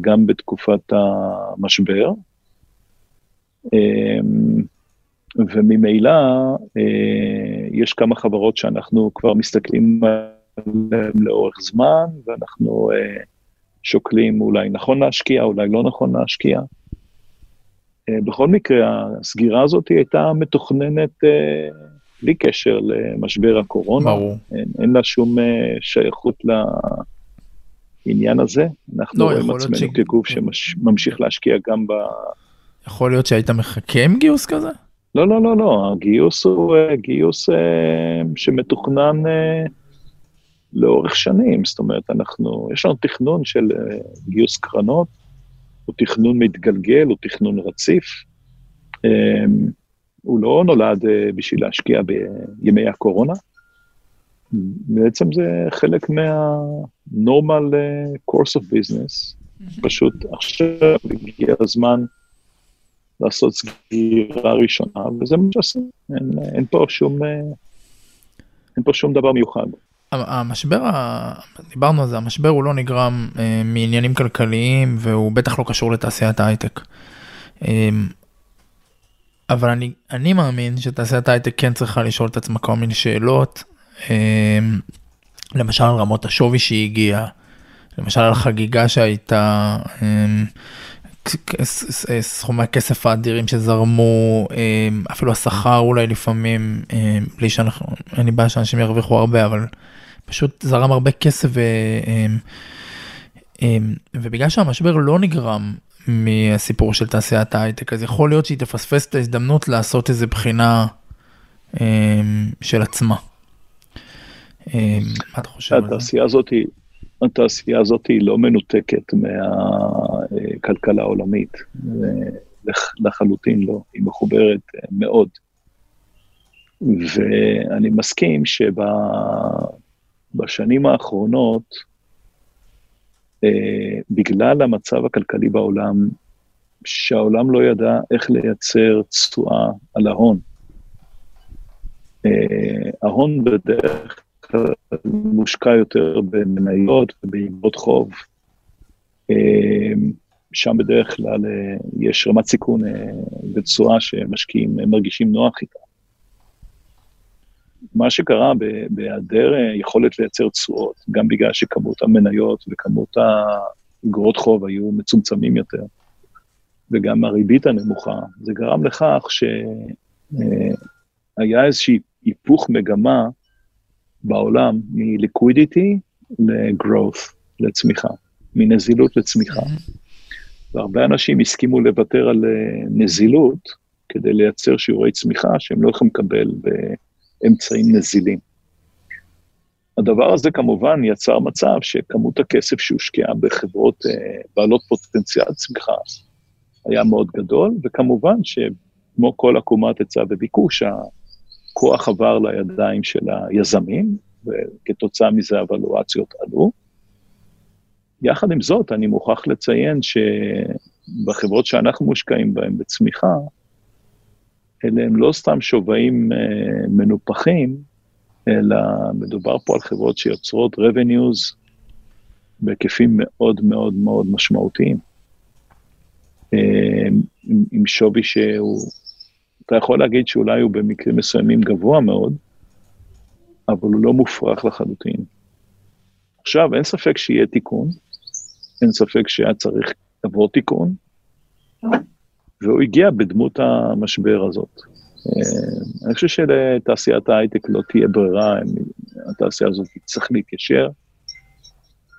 גם בתקופת המשבר. אמ, וממילא אה, יש כמה חברות שאנחנו כבר מסתכלים עליהן לאורך זמן, ואנחנו שוקלים אולי נכון להשקיע, אולי לא נכון להשקיע. אה, בכל מקרה, הסגירה הזאת הייתה מתוכננת אה, בלי קשר למשבר הקורונה. ברור. אין, אין לה שום אה, שייכות לעניין הזה. אנחנו לא, רואים עצמנו ש... כגוף שממשיך להשקיע גם ב... יכול להיות שהיית מחכה עם גיוס כזה? לא, לא, לא, לא, הגיוס הוא גיוס שמתוכנן לאורך שנים, זאת אומרת, אנחנו, יש לנו תכנון של גיוס קרנות, הוא תכנון מתגלגל, הוא תכנון רציף. הוא לא נולד בשביל להשקיע בימי הקורונה. בעצם זה חלק מה-normal course of business. פשוט עכשיו הגיע הזמן לעשות סגירה ראשונה, וזה מה שעושים. אין, אין פה שום, אה, אין פה שום דבר מיוחד. המשבר, דיברנו על זה, המשבר הוא לא נגרם אה, מעניינים כלכליים והוא בטח לא קשור לתעשיית ההייטק. אה, אבל אני, אני מאמין שתעשיית ההייטק כן צריכה לשאול את עצמה כל מיני שאלות, אה, למשל על רמות השווי שהיא הגיעה, למשל על חגיגה שהייתה, אה, סכומי הכסף האדירים שזרמו, אה, אפילו השכר אולי לפעמים, אה, בלי שאנחנו, אין לי בעיה שאנשים ירוויחו הרבה, אבל פשוט זרם הרבה כסף, אה, ובגלל שהמשבר לא נגרם מהסיפור של תעשיית ההייטק, אז יכול להיות שהיא תפספס את ההזדמנות לעשות איזה בחינה של עצמה. מה אתה חושב? התעשייה הזאת היא... התעשייה הזאת היא לא מנותקת מהכלכלה העולמית, לחלוטין לא, היא מחוברת מאוד. ואני מסכים שבשנים האחרונות, אה, בגלל המצב הכלכלי בעולם, שהעולם לא ידע איך לייצר תשואה על ההון. אה, ההון בדרך מושקע יותר במניות ובאיגרות חוב. אמ, שם בדרך כלל אה, יש רמת סיכון ותשואה אה, שמשקיעים אה, מרגישים נוח איתה. מה שקרה בהיעדר יכולת לייצר תשואות, גם בגלל שכמות המניות וכמות האגרות חוב היו מצומצמים יותר, וגם הריבית הנמוכה, זה גרם לכך שהיה איזשהו היפוך מגמה בעולם מליקווידיטי לגרואות, לצמיחה, מנזילות לצמיחה. והרבה אנשים הסכימו לוותר על אה, נזילות כדי לייצר שיעורי צמיחה שהם לא יכולים לקבל באמצעים נזילים. הדבר הזה כמובן יצר מצב שכמות הכסף שהושקעה בחברות אה, בעלות פוטנציאל צמיחה היה מאוד גדול, וכמובן שכמו כל עקומת היצע וביקוש, הכוח עבר לידיים של היזמים, וכתוצאה מזה הוולואציות עלו. יחד עם זאת, אני מוכרח לציין שבחברות שאנחנו מושקעים בהן בצמיחה, אלה הם לא סתם שווים אה, מנופחים, אלא מדובר פה על חברות שיוצרות revenues בהיקפים מאוד מאוד מאוד משמעותיים. אה, עם שווי שהוא אתה יכול להגיד שאולי הוא במקרים מסוימים גבוה מאוד, אבל הוא לא מופרך לחלוטין. עכשיו, אין ספק שיהיה תיקון, אין ספק שהיה צריך לבוא תיקון, והוא הגיע בדמות המשבר הזאת. אה, אני חושב שלתעשיית ההייטק לא תהיה ברירה, התעשייה הזאת צריך להתיישר,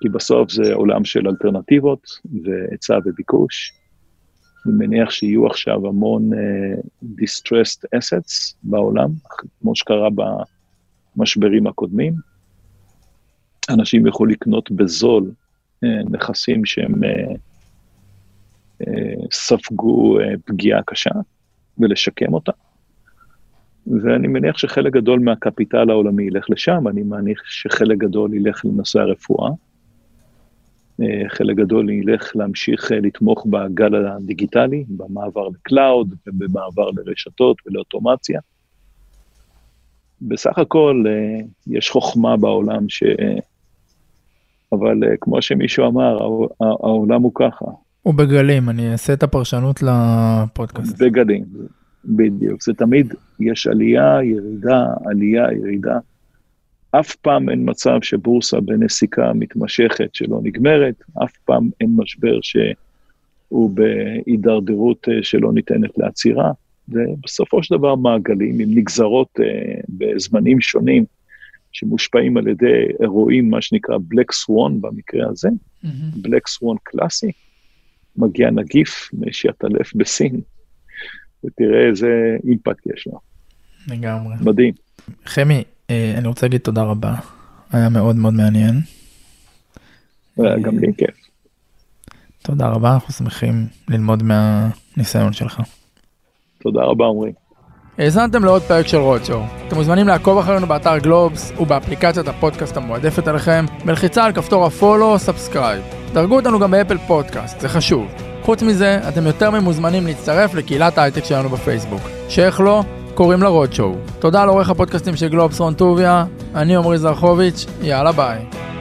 כי בסוף זה עולם של אלטרנטיבות והיצע וביקוש. אני מניח שיהיו עכשיו המון uh, distressed assets בעולם, כמו שקרה במשברים הקודמים. אנשים יוכלו לקנות בזול uh, נכסים שהם uh, uh, ספגו uh, פגיעה קשה ולשקם אותה. ואני מניח שחלק גדול מה capital העולמי ילך לשם, אני מניח שחלק גדול ילך לנושא הרפואה. אה, חלק גדול ילך להמשיך אה, לתמוך בגל הדיגיטלי, במעבר ל cloud ובמעבר לרשתות ולאוטומציה. בסך הכל אה, יש חוכמה בעולם ש... אבל כמו שמישהו אמר, העולם הוא ככה. הוא בגלים, אני אעשה את הפרשנות לפודקאסט. בגלים, בדיוק. זה תמיד, יש עלייה, ירידה, עלייה, ירידה. אף פעם אין מצב שבורסה בנסיקה מתמשכת שלא נגמרת, אף פעם אין משבר שהוא בהידרדרות אה, שלא ניתנת לעצירה, ובסופו של דבר מעגלים עם נגזרות אה, בזמנים שונים, שמושפעים על ידי אירועים, מה שנקרא Black Swan במקרה הזה. Black Swan קלאסי, מגיע נגיף של עטלף בסין, ותראה איזה impact יש לו. לגמרי. מדהים. חמי, אני רוצה להגיד תודה רבה, היה מאוד מאוד מעניין. גם לי כיף. תודה רבה, אנחנו שמחים ללמוד מהניסיון שלך. תודה רבה, עמרי. האזנתם לעוד פרק של רודשואו. אתם מוזמנים לעקוב אחרינו באתר גלובס ובאפליקציית הפודקאסט המועדפת עליכם, בלחיצה על כפתור ה follow או subscribe. דרגו אותנו גם באפל פודקאסט, זה חשוב. חוץ מזה, אתם יותר ממוזמנים להצטרף לקהילת ההייטק שלנו בפייסבוק. שאיך לא, קוראים לה רודשואו. תודה לעורך הפודקאסטים של גלובס רון טוביה, אני עמרי זרחוביץ', יאללה ביי.